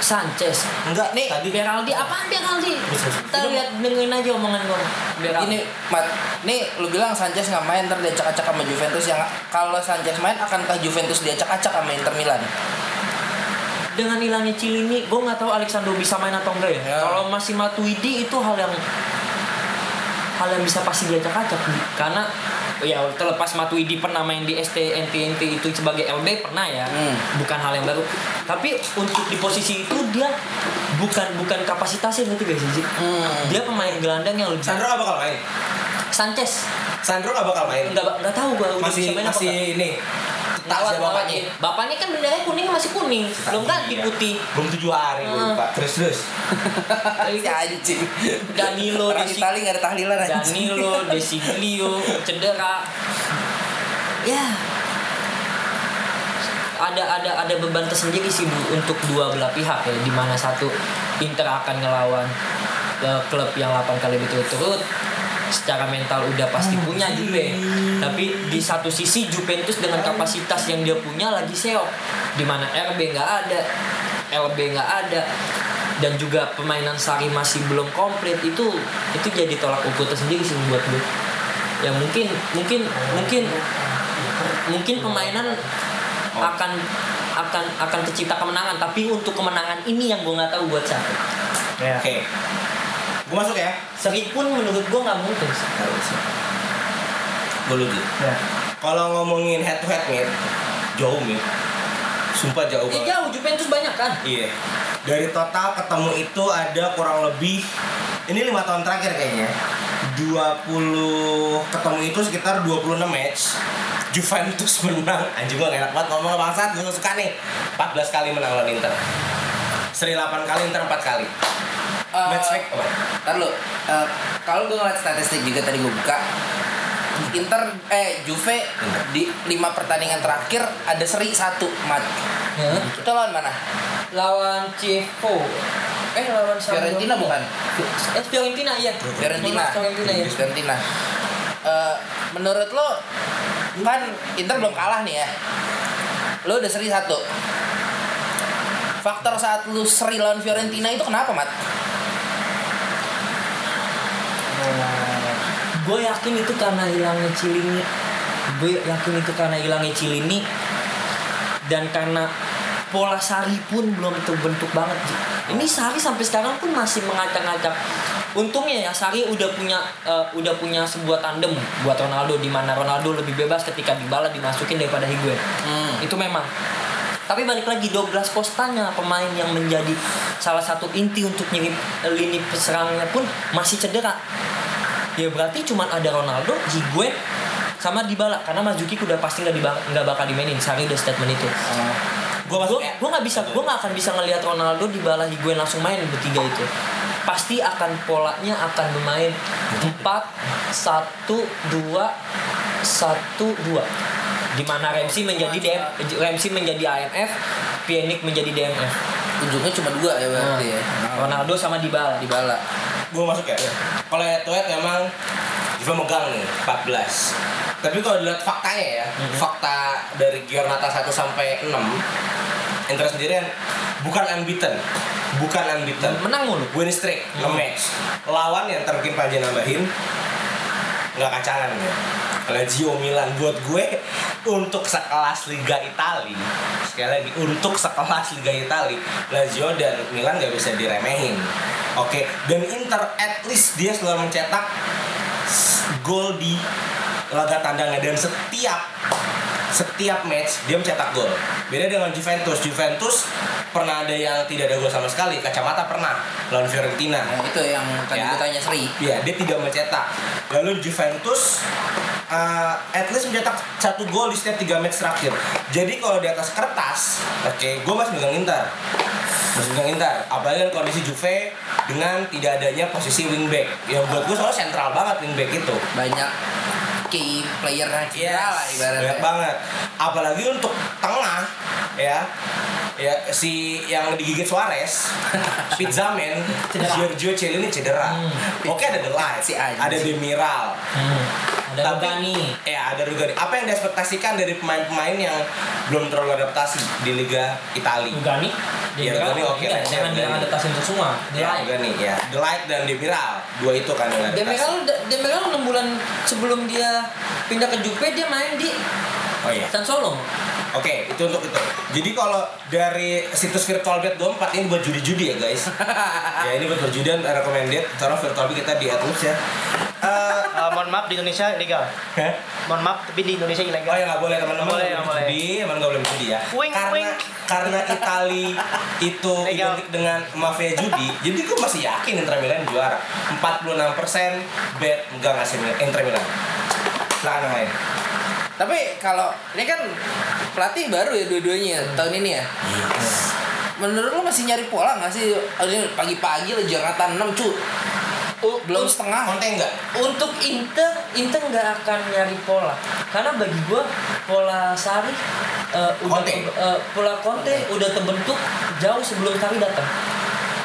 Sanchez Enggak, nih tadi Beraldi apaan Beraldi kita lihat dengerin aja omongan gue Beraldi Ini, Mat, nih lu bilang Sanchez nggak main ntar diacak-acak sama Juventus yang kalau Sanchez main akankah Juventus diacak-acak sama Inter Milan? dengan hilangnya Cilini gue nggak tahu Alexandro bisa main atau enggak ya, Ya. kalau masih Matuidi itu hal yang hal yang bisa pasti diacak-acak karena ya terlepas Matuidi pernah main di STNTNT itu sebagai LB pernah ya Hmm. bukan hal yang baru tapi untuk di posisi itu dia bukan bukan kapasitasnya gitu guys. Hmm. dia pemain gelandang yang lebih Sandro gak bakal main. Sanchez Sandro gak bakal main. nggak nggak tahu gue udah Masih bisa main apa masih ini. Lawat, Siapa lawat. bapaknya? bapaknya kan benderanya kuning masih kuning belum ganti Iya. putih Belum tujuh hari Hmm. lupa. Terus terus. si anjing. Danilo Orang Desi- Itali nggak ada tahlilan anjing. Danilo, Desiglio, cedera. Ya. Ada ada ada beban tersendiri sih Bu, untuk dua belah pihak ya, di mana satu Inter akan ngelawan eh, klub yang 8 kali berturut-turut secara mental udah pasti punya Juve. Tapi di satu sisi Juventus dengan kapasitas yang dia punya lagi seok, di mana RB nggak ada, LB nggak ada, dan juga permainan Sari masih belum komplit itu itu jadi tolak ukur tersendiri sih buat gue. Ya mungkin mungkin mungkin mungkin permainan akan akan akan tercipta kemenangan tapi untuk kemenangan ini yang gue nggak tahu buat siapa Ya. Oke. Gue masuk ya. seri pun menurut gue nggak mungkin sih. Gue dulu. Ya. Kalau ngomongin head to head nih, jauh nih. Sumpah jauh ya banget. jauh Juventus banyak kan Iya. Dari total ketemu itu ada kurang lebih ini lima tahun terakhir kayaknya. 20 ketemu itu sekitar 26 match. Juventus menang. Anjing gue enak banget ngomong bangsat, gue suka nih. 14 kali menang lawan Inter. Seri 8 kali, Inter 4 kali. Eh, Match fake apa? Ntar lu, eh, kalau gue ngeliat statistik juga tadi gue buka Inter eh Juve di lima pertandingan terakhir ada seri satu mat. Ya. Itu lawan mana? lawan Cevo eh lawan Sampdoria. Fiorentina bukan? eh Fiorentina iya Fiorentina. Fiorentina ya Fiorentina. Eh, menurut lo kan Inter belum kalah nih ya. Lo udah seri satu. Faktor saat lu seri lawan Fiorentina itu kenapa, Mat? Gue yakin itu karena hilangnya Cilini. Gue yakin itu karena hilangnya Cilini. Dan karena pola Sari pun belum terbentuk banget ini Sari sampai sekarang pun masih mengacak-ngacak. Untungnya ya Sari udah punya eh, udah punya sebuah tandem buat Ronaldo di mana Ronaldo lebih bebas ketika Dybala dimasukin daripada Higuain. Hmm. itu memang tapi balik lagi Douglas Costanya pemain yang menjadi salah satu inti untuk nyirip lini serangnya pun masih cedera. Ya berarti cuma ada Ronaldo, Higuain sama Dybala. Karena Mazuki udah pasti nggak nggak bakal dimainin. Sari udah statement itu. Gue gue ya. gue nggak bisa gue nggak akan bisa ngelihat Ronaldo Dybala Higuain langsung main bertiga itu. Pasti akan polanya akan bermain 4 1 2 1 2 di mana Ramsey menjadi DM, Ramsey menjadi AMF, Pjanic menjadi DMF. Ujungnya cuma dua ya berarti ya. Ronaldo sama Dybala. Dybala. Gue masuk ya. Kalau head to head memang Juve megang nih 14. Tapi kalau dilihat faktanya ya, fakta dari Giornata 1 sampai 6 Inter sendirian bukan unbeaten. Bukan unbeaten. Menang mulu. Win streak 6 match. Lawan yang terbikin Panji nambahin nggak kacangan ya. Lazio Milan buat gue untuk sekelas Liga Italia sekali lagi untuk sekelas Liga Italia Lazio dan Milan gak bisa diremehin oke dan Inter at least dia selalu mencetak gol di laga tandangnya dan setiap setiap match dia mencetak gol beda dengan Juventus Juventus pernah ada yang tidak ada gol sama sekali kacamata pernah lawan Fiorentina Nah, itu yang tadi Ya. tanya Sri. Iya, dia tidak mencetak. Lalu Juventus uh, at least mencetak satu gol di setiap tiga match terakhir. Jadi kalau di atas kertas, oke, gue masih megang Inter. Masih megang Inter. Apalagi dengan kondisi Juve dengan tidak adanya posisi wingback. Yang buat gue soalnya sentral banget wingback itu. Banyak key player cedera lah ibaratnya. banyak banget. Apalagi untuk tengah, ya, ya si yang digigit Suarez, Pizzaman, Giorgio Chiellini cedera. Oke ada The Light, Si ada Demiral, Hmm. Ada Tapi- Rugani. ya ada Rugani. Apa yang diekspektasikan dari pemain-pemain yang belum terlalu adaptasi di Liga Italia? Rugani. Demiral. Rugani oke lah, Jangan bilang adaptasi untuk semua. Ya, Rugani ya. The Light dan Demiral, dua itu kan yang adaptasi. Demiral Demiral 6 bulan sebelum dia pindah ke Juve dia main di Oh iya. San Solo. Oke, itu untuk itu. Jadi kalau dari situs virtualbet24 ini buat judi-judi ya guys. ya ini buat berjudian recommended. Cara virtualbet kita di Atlus ya. Eh, Eh, mohon maaf di Indonesia ilegal. hah? Mohon maaf tapi di Indonesia Oh ilegal. ya nggak boleh teman-teman Nggak boleh, nggak nggak boleh judi, emang nggak boleh judi ya. Wink, karena wink. karena Itali itu Legal. identik dengan mafia judi, jadi gue masih yakin Inter Milan juara. 46% bet enggak ngasih Inter Milan. Yang lain. Tapi kalau ini kan pelatih baru ya dua-duanya tahun ini ya. Menurut lo masih nyari pola nggak sih? Oh, Ini pagi-pagi lah Jakarta 6 cu. Oh, Belum setengah. Konte enggak? Untuk Inter, Inter nggak akan nyari pola. Karena bagi gua pola Sari eh, udah Conte. eh, pola Conte udah terbentuk jauh sebelum Sari datang.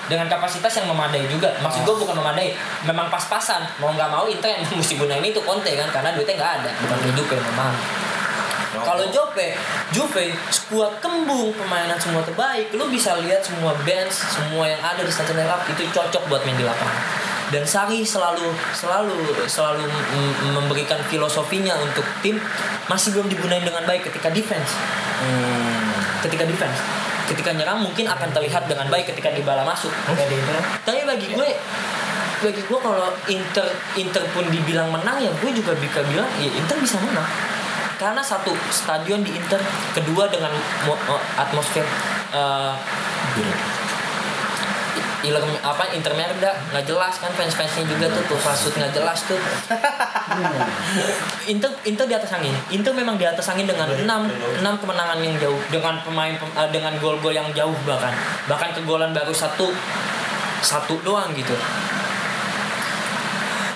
Dengan kapasitas yang memadai juga. Maksud gua bukan memadai, memang pas-pasan. Mau nggak mau Inter yang mesti gunain itu Conte kan karena duitnya nggak ada, bukan kayak Juve memang. Kalau Juve, Juve skuad kembung, permainan semua terbaik. Lu bisa lihat semua bench, semua yang ada di starting lineup itu cocok buat main di lapangan. Dan Sari selalu selalu selalu memberikan filosofinya untuk tim masih belum digunain dengan baik ketika defense. Ketika defense, ketika nyerang mungkin akan terlihat dengan baik ketika Dybala masuk. Tapi bagi gue bagi gue kalau Inter Inter pun dibilang menang ya gue juga bisa bilang ya Inter bisa menang. Karena satu stadion di Inter kedua dengan mo- mo- atmosfer eh i- ilem apa intermerda nggak? Jelas kan fans fansnya juga tuh tuh fasut nggak jelas tuh. Inter Inter di atas angin. Inter memang di atas angin dengan 6 enam kemenangan yang jauh dengan pemain pem- eh, dengan gol-gol yang jauh bahkan. Bahkan kegolan baru satu satu doang gitu.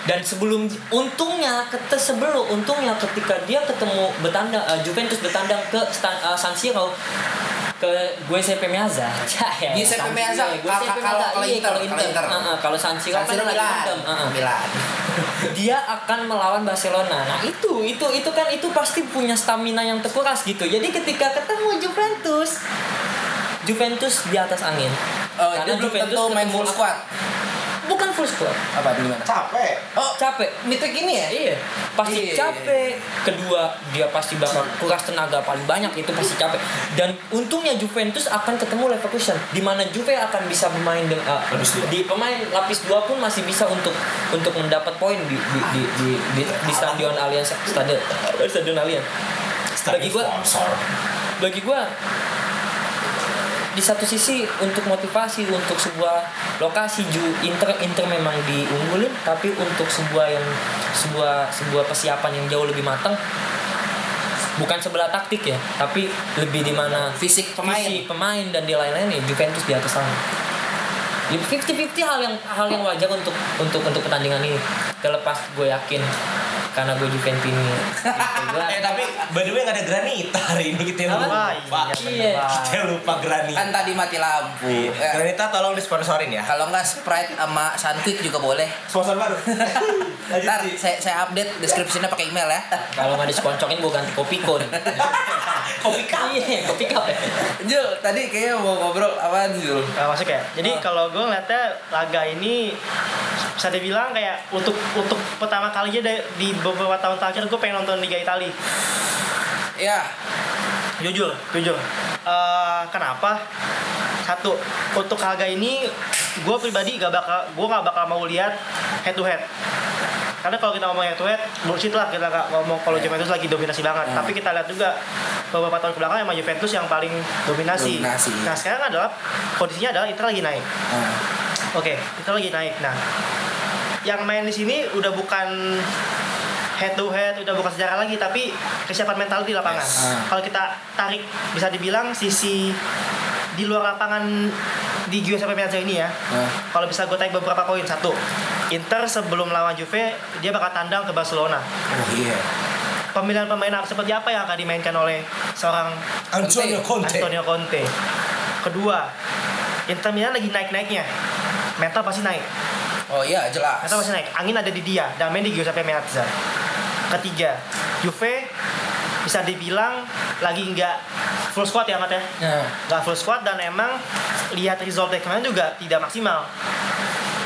Dan sebelum untungnya kete sebelum untungnya ketika dia ketemu bertandang eh, Juventus bertandang ke Stan, eh, San Siro ke gue SMP Meazza. Ya, San Meazza, Siro, gue kalau- SMP kalau- kalau Iya, Inter, kalau kalau Inter. Inter. Heeh, kalau San Siro kan Milan. Milan. Dia akan melawan Barcelona. Nah, itu itu itu kan itu pasti punya stamina yang terkuras gitu. Jadi ketika ketemu Juventus Juventus di atas angin. Oh, dia belum tentu main full squad. Bukan full squad. Apa gimana? Capek. Oh, Capek. midweek ini ya? Iya, pasti Iya. capek. Kedua, dia pasti bakal kuras tenaga paling banyak itu pasti capek. Dan untungnya Juventus akan ketemu Leverkusen, di mana Juve akan bisa bermain dengan Lapis dua. di pemain lapis dua pun masih bisa untuk untuk mendapat poin di di di di, di, di stadion Allianz stadion stadion Allianz. Bagi gua Sponsor. bagi gua di satu sisi untuk motivasi untuk sebuah lokasi ju Inter Inter memang diunggulin tapi untuk sebuah yang sebuah sebuah persiapan yang jauh lebih matang bukan sebelah taktik ya tapi lebih di mana Fisik pemain. visi pemain dan di lain-lain ya Juventus di atas sana. Ya 50-50 hal yang hal yang wajar untuk untuk untuk pertandingan ini. Terlepas gue yakin karena gue Juventus ini. Gue Eh tapi by the way nggak ada granita hari ini kita Apa? lupa. Iya. Kita lupa granita. Kan tadi mati lampu. Iya. Ya, Granita tolong disponsorin ya. Kalau nggak Sprite sama Sunquick juga boleh. Sponsor baru. Ntar saya, saya update deskripsinya pakai email ya. kalau nggak disponsorin gue ganti kopi kon. kopi cup. Iya, kopi cup ya. Jul, tadi kayaknya mau ngobrol apaan Jul? Nah, masuk ya. Jadi kalau gue ngeliatnya laga ini bisa dibilang kayak untuk untuk pertama kalinya di beberapa tahun terakhir gue pengen nonton Liga Italia. Ya, Jujur, jujur. Eh, kenapa? Satu, untuk harga ini gue pribadi gak bakal gue gak bakal mau lihat head to head. Karena kalau kita ngomong head to head, bullshit lah kita gak ngomong kalau Juventus lagi dominasi banget. Hmm. Tapi kita lihat juga beberapa tahun ke belakang emang Juventus yang paling dominasi. Dominasi. Nah sekarang adalah kondisinya adalah Inter lagi naik. Nah, Oke, Inter lagi naik. Nah, yang main di sini udah bukan head to head, udah bukan sejarah lagi, tapi kesiapan mental di lapangan. Yes. Ah. Kalau kita tarik, bisa dibilang sisi di luar lapangan di Giuseppe Meazza ini ya. nah, Kalau bisa gue tarik beberapa poin. Satu, Inter sebelum lawan Juve dia bakal tandang ke Barcelona. Oh iya. Pemilihan pemain apa- seperti apa yang akan dimainkan oleh seorang Antonio Conte. Antonio Conte. Kedua, Inter Milan lagi naik-naiknya. Mental pasti naik. Oh iya jelas. Mental pasti naik. Angin ada di dia dan main di Giuseppe Meazza. Ketiga, Juve bisa dibilang lagi nggak full squad ya Mat ya. Nah, Nggak full squad dan emang lihat result dari kemarin juga tidak maksimal.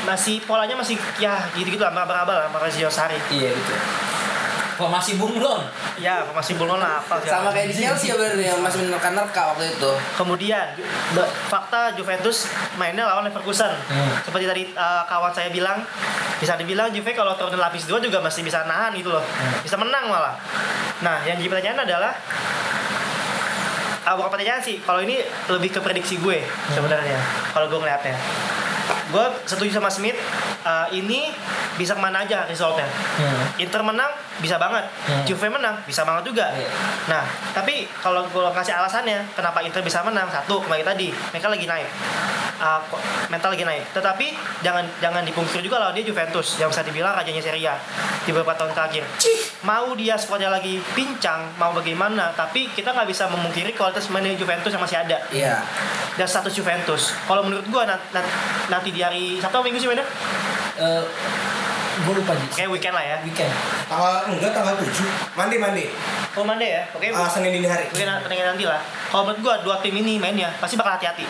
Masih polanya masih ya gitu-gitu lah, meraba-raba lah, Maurizio Sarri. iya gitu. Kok masih bunglon? Ya, masih belum lah apa Sama kayak di Chelsea ya berarti yang masih menerka-nerka waktu itu. Kemudian fakta Juventus mainnya lawan Leverkusen. Hmm. Seperti tadi uh, kawan saya bilang, bisa dibilang Juve kalau turun lapis dua juga masih bisa nahan gitu loh. Bisa menang malah. Nah, yang jadi pertanyaan adalah Ah, bukan pertanyaan sih. Kalau ini lebih ke prediksi gue sebenarnya. Kalau gue ngeliatnya, gue setuju sama Smith. uh, ini bisa ke mana aja resultnya. Hmm. Inter menang bisa banget, Hmm. Juve menang bisa banget juga. Iya. Nah, tapi kalau gue kasih alasannya kenapa Inter bisa menang, satu kembali tadi mereka lagi naik, Uh, mental lagi naik. Tetapi jangan jangan dipungkiri juga lawan dia Juventus yang bisa dibilang rajanya Serie A di beberapa tahun terakhir. Mau dia skuadnya lagi pincang, mau bagaimana, tapi kita nggak bisa memungkiri kualitas pemain Juventus yang masih ada Iya. dan status Juventus. Kalau menurut gue nanti di hari Sabtu Minggu sih mainnya? Eh, gue lupa Ji. Kayak weekend lah ya. Weekend. Tanggal enggak tanggal 7. Mandi mandi. Oh Monday ya, oke. Ah, Senin dini hari. Mungkin pertandingan nanti lah. Kalau menurut gua dua tim ini mainnya pasti bakal hati-hati.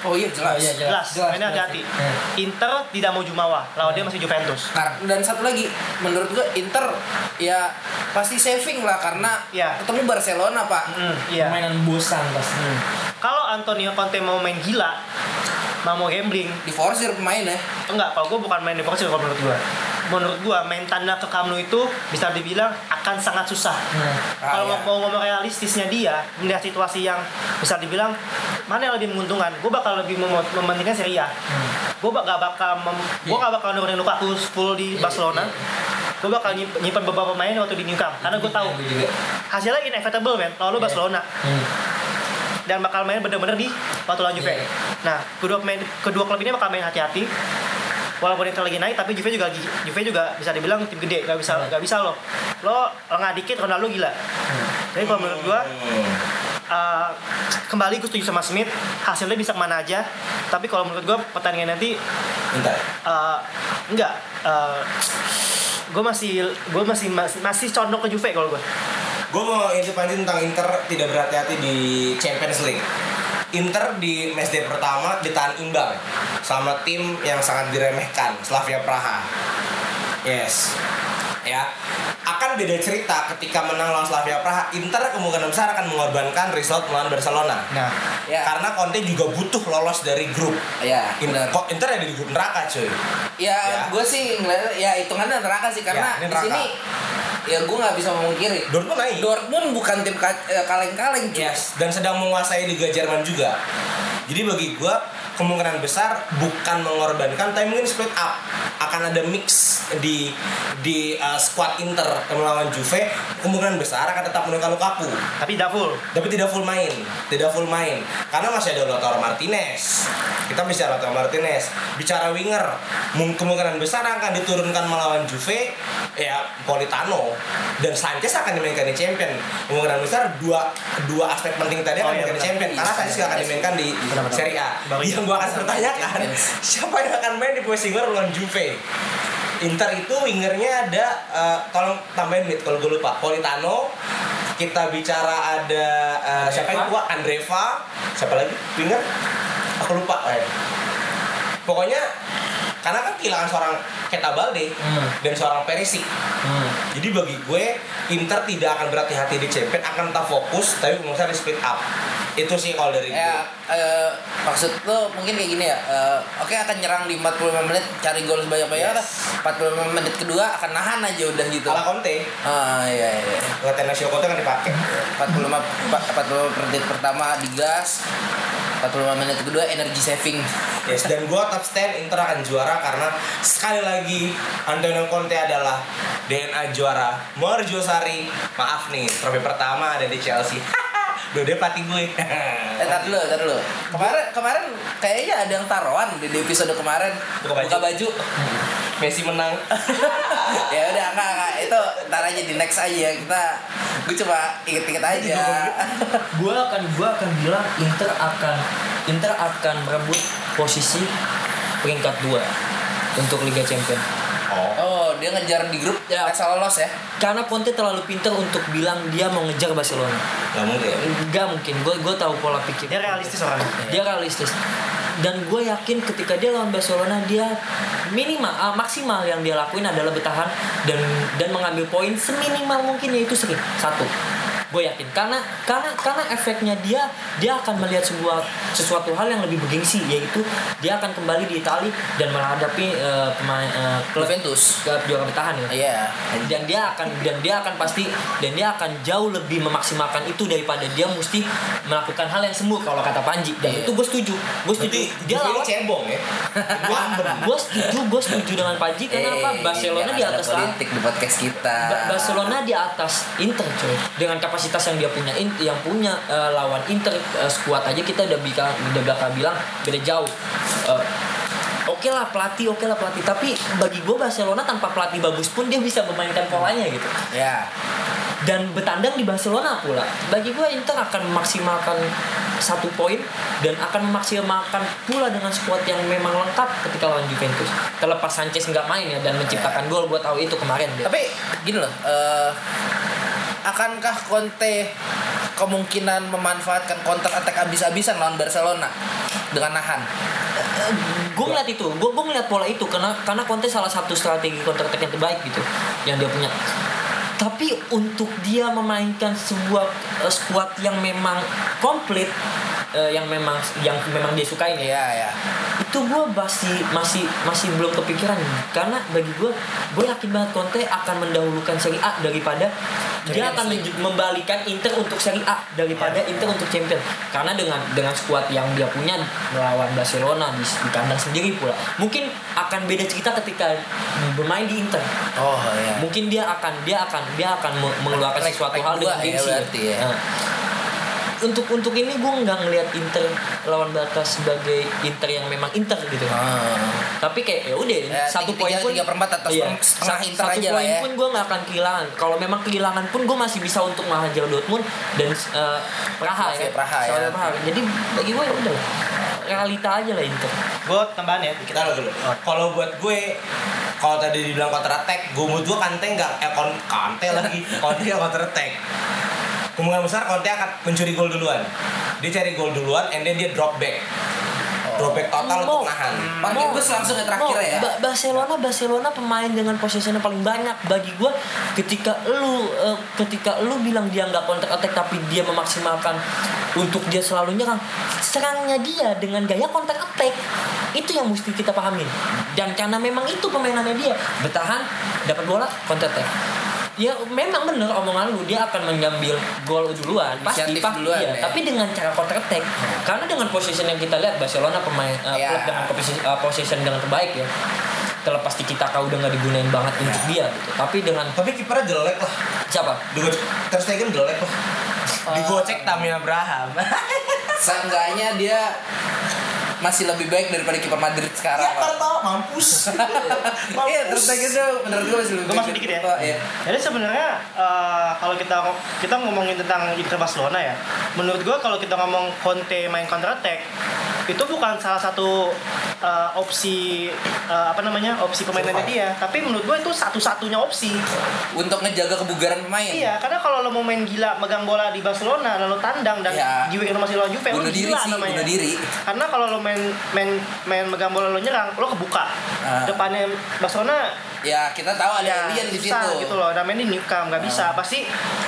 Oh iya jelas. Oh, iya, Jelas, mainnya hati-hati. Hmm. Inter tidak mau jumawa, lawan dia masih Juventus. Dan satu lagi, menurut gua Inter ya pasti saving lah karena Iya. ketemu Barcelona pak. Hmm, iya. Permainan bosan pasti. Kalau Antonio Conte mau main gila, mau gambling, Di forsir pemain ya. enggak. Kalau gua bukan main di Portugal kalau menurut gua. Menurut gua main tanda ke Camp Nou itu bisa dibilang akan sangat susah. Hmm. Ah, Kalau iya. mau ngomong realistisnya dia melihat situasi yang bisa dibilang mana yang lebih menguntungkan, gue bakal lebih mem mementingkan Serie A. Gue gak bakal mem gue gak bakal nurunin Lukaku full di Barcelona. Gue bakal nyimp- nyimpan beberapa pemain waktu di New Camp karena gue tahu Gue juga. hasilnya inevitable men lalu Barcelona Hmm. Dan bakal main bener-bener di waktu lawan Juve. Iya. Nah, kedua main kedua klub ini bakal main hati-hati. Walaupun Inter lagi naik, tapi Juve juga Juve juga bisa dibilang tim gede, gak bisa Iya. gak bisa loh. Lo lengah dikit Ronaldo gila. Jadi kalau menurut gua uh, kembali gue setuju sama Smith, hasilnya bisa ke mana aja. Tapi kalau menurut gua pertandingan nanti uh, enggak. Uh, gue masih gue masih masih, masih condong ke Juve kalau gue. Gue mau intervensi tentang Inter tidak berhati-hati di Champions League. Inter di matchday pertama ditahan imbang sama tim yang sangat diremehkan, Slavia Praha. Yes. Ya. Akan beda cerita ketika menang lawan Slavia Praha, Inter kemungkinan besar akan mengorbankan result melawan Barcelona. Nah, Ya. Karena Conte juga butuh lolos dari grup. Ya. Kok Inter ada di grup neraka, cuy. Ya, Ya. gue sih ngeliat ya hitungannya neraka sih Ya, karena ini di neraka. sini ya gue nggak bisa memungkiri. Dortmund naik. Dortmund bukan tim eh, kaleng-kaleng. Yes, dan sedang menguasai Liga Jerman juga. Jadi bagi gua kemungkinan besar bukan mengorbankan, tapi mungkin split up. Akan ada mix di di uh, squad Inter yang melawan Juve. Kemungkinan besar akan tetap menurunkan Lukaku, tapi tidak full. tapi tidak full main, tidak full main. Karena masih ada Lautaro Martinez. Kita bicara Lautaro Martinez. Bicara winger, mung- kemungkinan besar akan diturunkan melawan Juve ya Politano dan Sanchez akan dimainkan di Champion. Kemungkinan besar dua dua aspek penting tadi Oh, akan iya, dimainkan di benar. Champion karena Sanchez nggak akan dimainkan di. Serie A. Yang gua akan pertanyakan siapa yang akan main di posisi winger lawan Juve? Inter itu wingernya ada eh, tolong tambahin mid kalau gue lupa. Politano kita bicara ada eh, siapa yang tua Andreva. Siapa lagi? Winger? Aku lupa eh. pokoknya karena kan kehilangan seorang Keta Balde Hmm. dan seorang Perisic. Hmm. jadi bagi gue Inter tidak akan berhati-hati di Champions akan tetap fokus tapi menurut saya di split up itu sih kalau dari Ya, gue eh, maksud lo mungkin kayak gini ya. eh, Oke akan nyerang di 45 menit, cari gol sebanyak-banyaknya. 45 menit kedua akan nahan aja udah gitu. ala Conte Ah iya iya. latihan Nasio Conte kan dipakai 45 pa- 45 menit pertama digas. 45 menit kedua energy saving. Yes, dan gue tetap stand Inter akan juara karena sekali lagi Antonio Conte adalah DNA juara. Morjo Sari, maaf nih, trofi pertama ada di Chelsea. Dode pelatih gue. Eh, tar dulu, tar dulu. Kemarin kemarin kayaknya ada yang taruhan di, di episode kemarin. Buka baju. baju. Messi menang. ya udah enggak, enggak itu ntar aja di next aja kita gue coba inget-inget aja gue akan gua akan bilang Inter akan Inter akan merebut posisi peringkat 2 untuk Liga Champions. Oh. oh dia ngejar di grup Ya. asal lolos ya Karena Conte terlalu pintar untuk bilang dia mau ngejar Barcelona. Gak mungkin. Gak mungkin. Gue gue tahu pola pikir. Dia realistis orangnya. Dia realistis. Dan gue yakin ketika dia lawan Barcelona dia minimal ah, maksimal yang dia lakuin adalah bertahan dan dan mengambil poin seminimal mungkin yaitu seri satu. Gue yakin. Karena karena karena efeknya dia dia akan melihat sebuah sesuatu hal yang lebih bergengsi yaitu dia akan kembali di Itali dan menghadapi eh, pemain eh, klub Juventus. klub juara bertahan ya. Iya. Dan dia akan dan dia akan pasti dan dia akan jauh lebih memaksimalkan itu daripada dia mesti melakukan hal yang semu kalau kata Panji. Dan Iya. itu gue setuju. Gue setuju. Berarti dia lawan cebong ya. gue setuju gue setuju dengan Panji. Karena apa? Eh, Barcelona di atas politik di podcast kita. Ba- Barcelona di atas Inter coy. Dengan kapasitas yang dia punya in- yang punya eh, lawan Inter eh, skuad aja kita udah bilang udah bakal bilang beda jauh Eh, Oke lah pelatih, oke lah pelatih. Tapi bagi gue Barcelona tanpa pelatih bagus pun dia bisa memainkan polanya gitu. ya Dan bertandang di Barcelona pula. Bagi gue Inter akan memaksimalkan satu poin dan akan memaksimalkan pula dengan skuad yang memang lengkap ketika lawan Juventus. Terlepas Sanchez nggak main ya dan menciptakan gol, gue tahu itu kemarin. dia. tapi gini loh eh, akankah Conte kemungkinan memanfaatkan counter attack abis-abisan lawan Barcelona? Dengan nahan. Gue ngeliat itu. Gue gue ngeliat pola itu karena karena Conte salah satu strategi counter attack yang terbaik gitu yang dia punya. Tapi untuk dia memainkan sebuah eh, squad yang memang komplit eh, yang memang yang memang dia sukain ya iya ya itu gue masih masih masih belum kepikiran. Karena bagi gue gue yakin banget Conte akan mendahulukan Serie A daripada dia akan membalikan Inter untuk Serie A daripada Inter untuk Champions. Karena dengan dengan skuad yang dia punya melawan Barcelona di, di kandang sendiri pula mungkin akan beda cerita ketika bermain di Inter. Oh ya mungkin dia akan dia akan dia akan me- mengeluarkan sesuatu hal dengan ya berarti ya. Nah, untuk untuk ini gue nggak ngelihat Inter lawan Barca sebagai Inter yang memang Inter gitu. Ah. Tapi kayak ya udah Ya, satu poin pun tiga per empat atas iya, setengah Inter satu aja lah poin ya. pun gue nggak akan kehilangan. Kalau memang kehilangan pun gue masih bisa untuk menghajar Dortmund dan eh, Praha ya. Praha, ya. Praha. Jadi bagi gue ya udah lah. realita aja lah Inter. Gue tambahan ya. Kita lo dulu. Kalau buat gue kalau tadi dibilang counter attack, gue menurut gue Kante nggak eh kon Kante lagi, nggak counter attack. Kemungkinan besar Conte akan mencuri gol duluan. Dia cari gol duluan, and then dia drop back. Drop back total Mau. untuk nahan. Parkir bus langsung yang terakhir Mau, ya. Ba- Barcelona Barcelona pemain dengan possession yang paling banyak bagi gue ketika lu eh, ketika lu bilang dia nggak counter attack tapi dia memaksimalkan untuk dia selalu nyerang serangnya dia dengan gaya counter attack itu yang mesti kita pahamin dan karena memang itu permainannya dia bertahan dapat bola counter attack ya memang bener omongan lu dia akan mengambil gol duluan pasti pasti duluan, iya. ya. tapi dengan cara counter attack karena dengan position yang kita lihat Barcelona pemain eh, Ya. klub dengan posisi- uh, possession dengan terbaik ya terlepas di kita kau udah nggak digunain banget untuk dia gitu tapi dengan Tapi kipernya jelek lah. siapa Di Ter Stegen jelek lah. Digocek Tammy Abraham. Seenggaknya dia masih lebih baik daripada kiper Madrid sekarang. ya Pak. karena mampus. Iya, terus lagi tuh menurut gue masih lebih Gue masuk dikit ya. Oh, iya. Jadi sebenarnya eh, kalau kita kita ngomongin tentang Inter Barcelona ya, menurut gue kalau kita ngomong Conte main counter attack itu bukan salah satu eh, opsi eh, apa namanya opsi permainannya dia, tapi menurut gue itu satu-satunya opsi. Untuk ngejaga kebugaran pemain. Iya, karena kalau lo mau main gila megang bola di Barcelona lalu tandang dan. Juve itu masih lawan Juve, lo Bunuh diri gila sih, namanya. bunuh diri. Karena kalau lo main main main megang bola lo nyerang, lo kebuka. Ah. Depannya Barcelona Ya kita tahu ada ya alien di situ. gitu loh. Dan main di Newcam nggak bisa. Pasti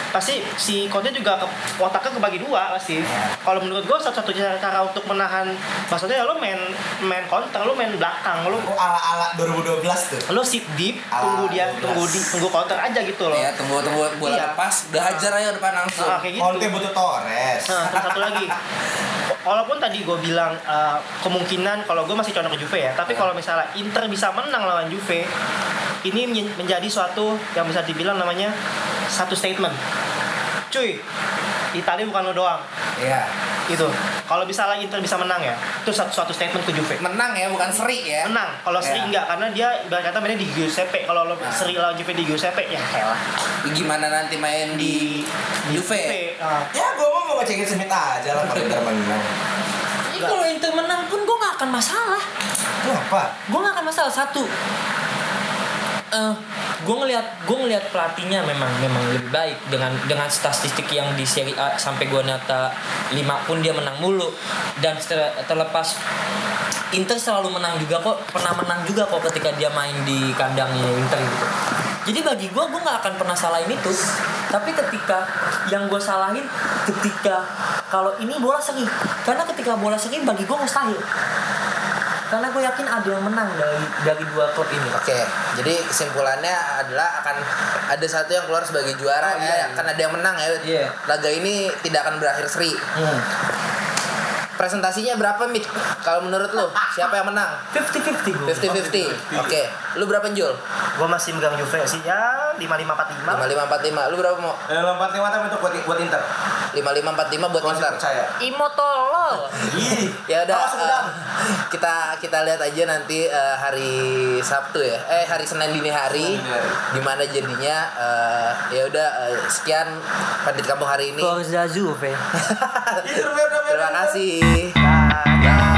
pasti si Conte juga ke, otaknya kebagi dua pasti. Kalau menurut gua satu-satunya cara untuk menahan Barcelona ya lo main main counter, lo main belakang, lo Oh, ala-ala 2012 tuh. lo sit deep, Ah, tunggu dia, 12. tunggu di, tunggu counter aja gitu loh. Iya, tunggu tunggu bola Iya. lepas, udah hajar aja depan langsung. Nah, kayak gitu. Conte butuh Torres. Nah, terus satu lagi. Walaupun tadi gue bilang uh, kemungkinan kalau gue masih condong ke Juve ya, tapi kalau misalnya Inter bisa menang lawan Juve, ini men- menjadi suatu yang bisa dibilang namanya satu statement. Cuy, Italia bukan lo doang. Iya. Itu. Kalau misalnya Inter bisa menang ya, itu satu suatu statement ke Juve. Menang ya, bukan seri ya. Menang. Kalau seri Iya. enggak karena dia ibarat kata mainnya di Giuseppe. Kalau lo Nah. seri lawan Juve di Giuseppe ya kalah. Gimana nanti main di Juve? Ah. Ya, gue mau mau ngecekin Smith aja lah kalau Inter menang. Ini kalau Inter menang pun gue gak akan masalah. Kenapa? Gue gak akan masalah satu. Eh, gue ngelihat gue ngelihat pelatihnya memang memang lebih baik dengan dengan statistik yang di Serie A sampai gue nyata 5 pun dia menang mulu. Dan terlepas Inter selalu menang juga kok pernah menang juga kok ketika dia main di kandangnya Inter gitu. Jadi bagi gue gue nggak akan pernah salahin itu. Tapi ketika yang gue salahin ketika kalau ini bola seri karena ketika bola seri bagi gue mustahil karena gue yakin ada yang menang dari dari dua klub ini Oke, jadi kesimpulannya adalah akan ada satu yang keluar sebagai juara Oh, ya, iya. akan ada yang menang ya. Iya. Laga ini tidak akan berakhir seri. hmm. Presentasinya berapa, Mik? Kalau menurut lu, siapa yang menang? 50-50 gue 50-50. Oke, lu berapa Jul? Gue masih megang Juve sih ya 5545. 5545. Lu berapa mau? Eh, lompat lima tapi untuk buat, buat Inter. 5545 buat Gua Inter. percaya. Imo tolol Ya udah eh, kita kita lihat aja nanti eh, hari Sabtu ya. Eh hari Senin dini hari Senin dini hari. gimana jadinya eh, ya udah eh, sekian pandit kampung hari ini. Forza Juve Terima kasih. yeah, yeah.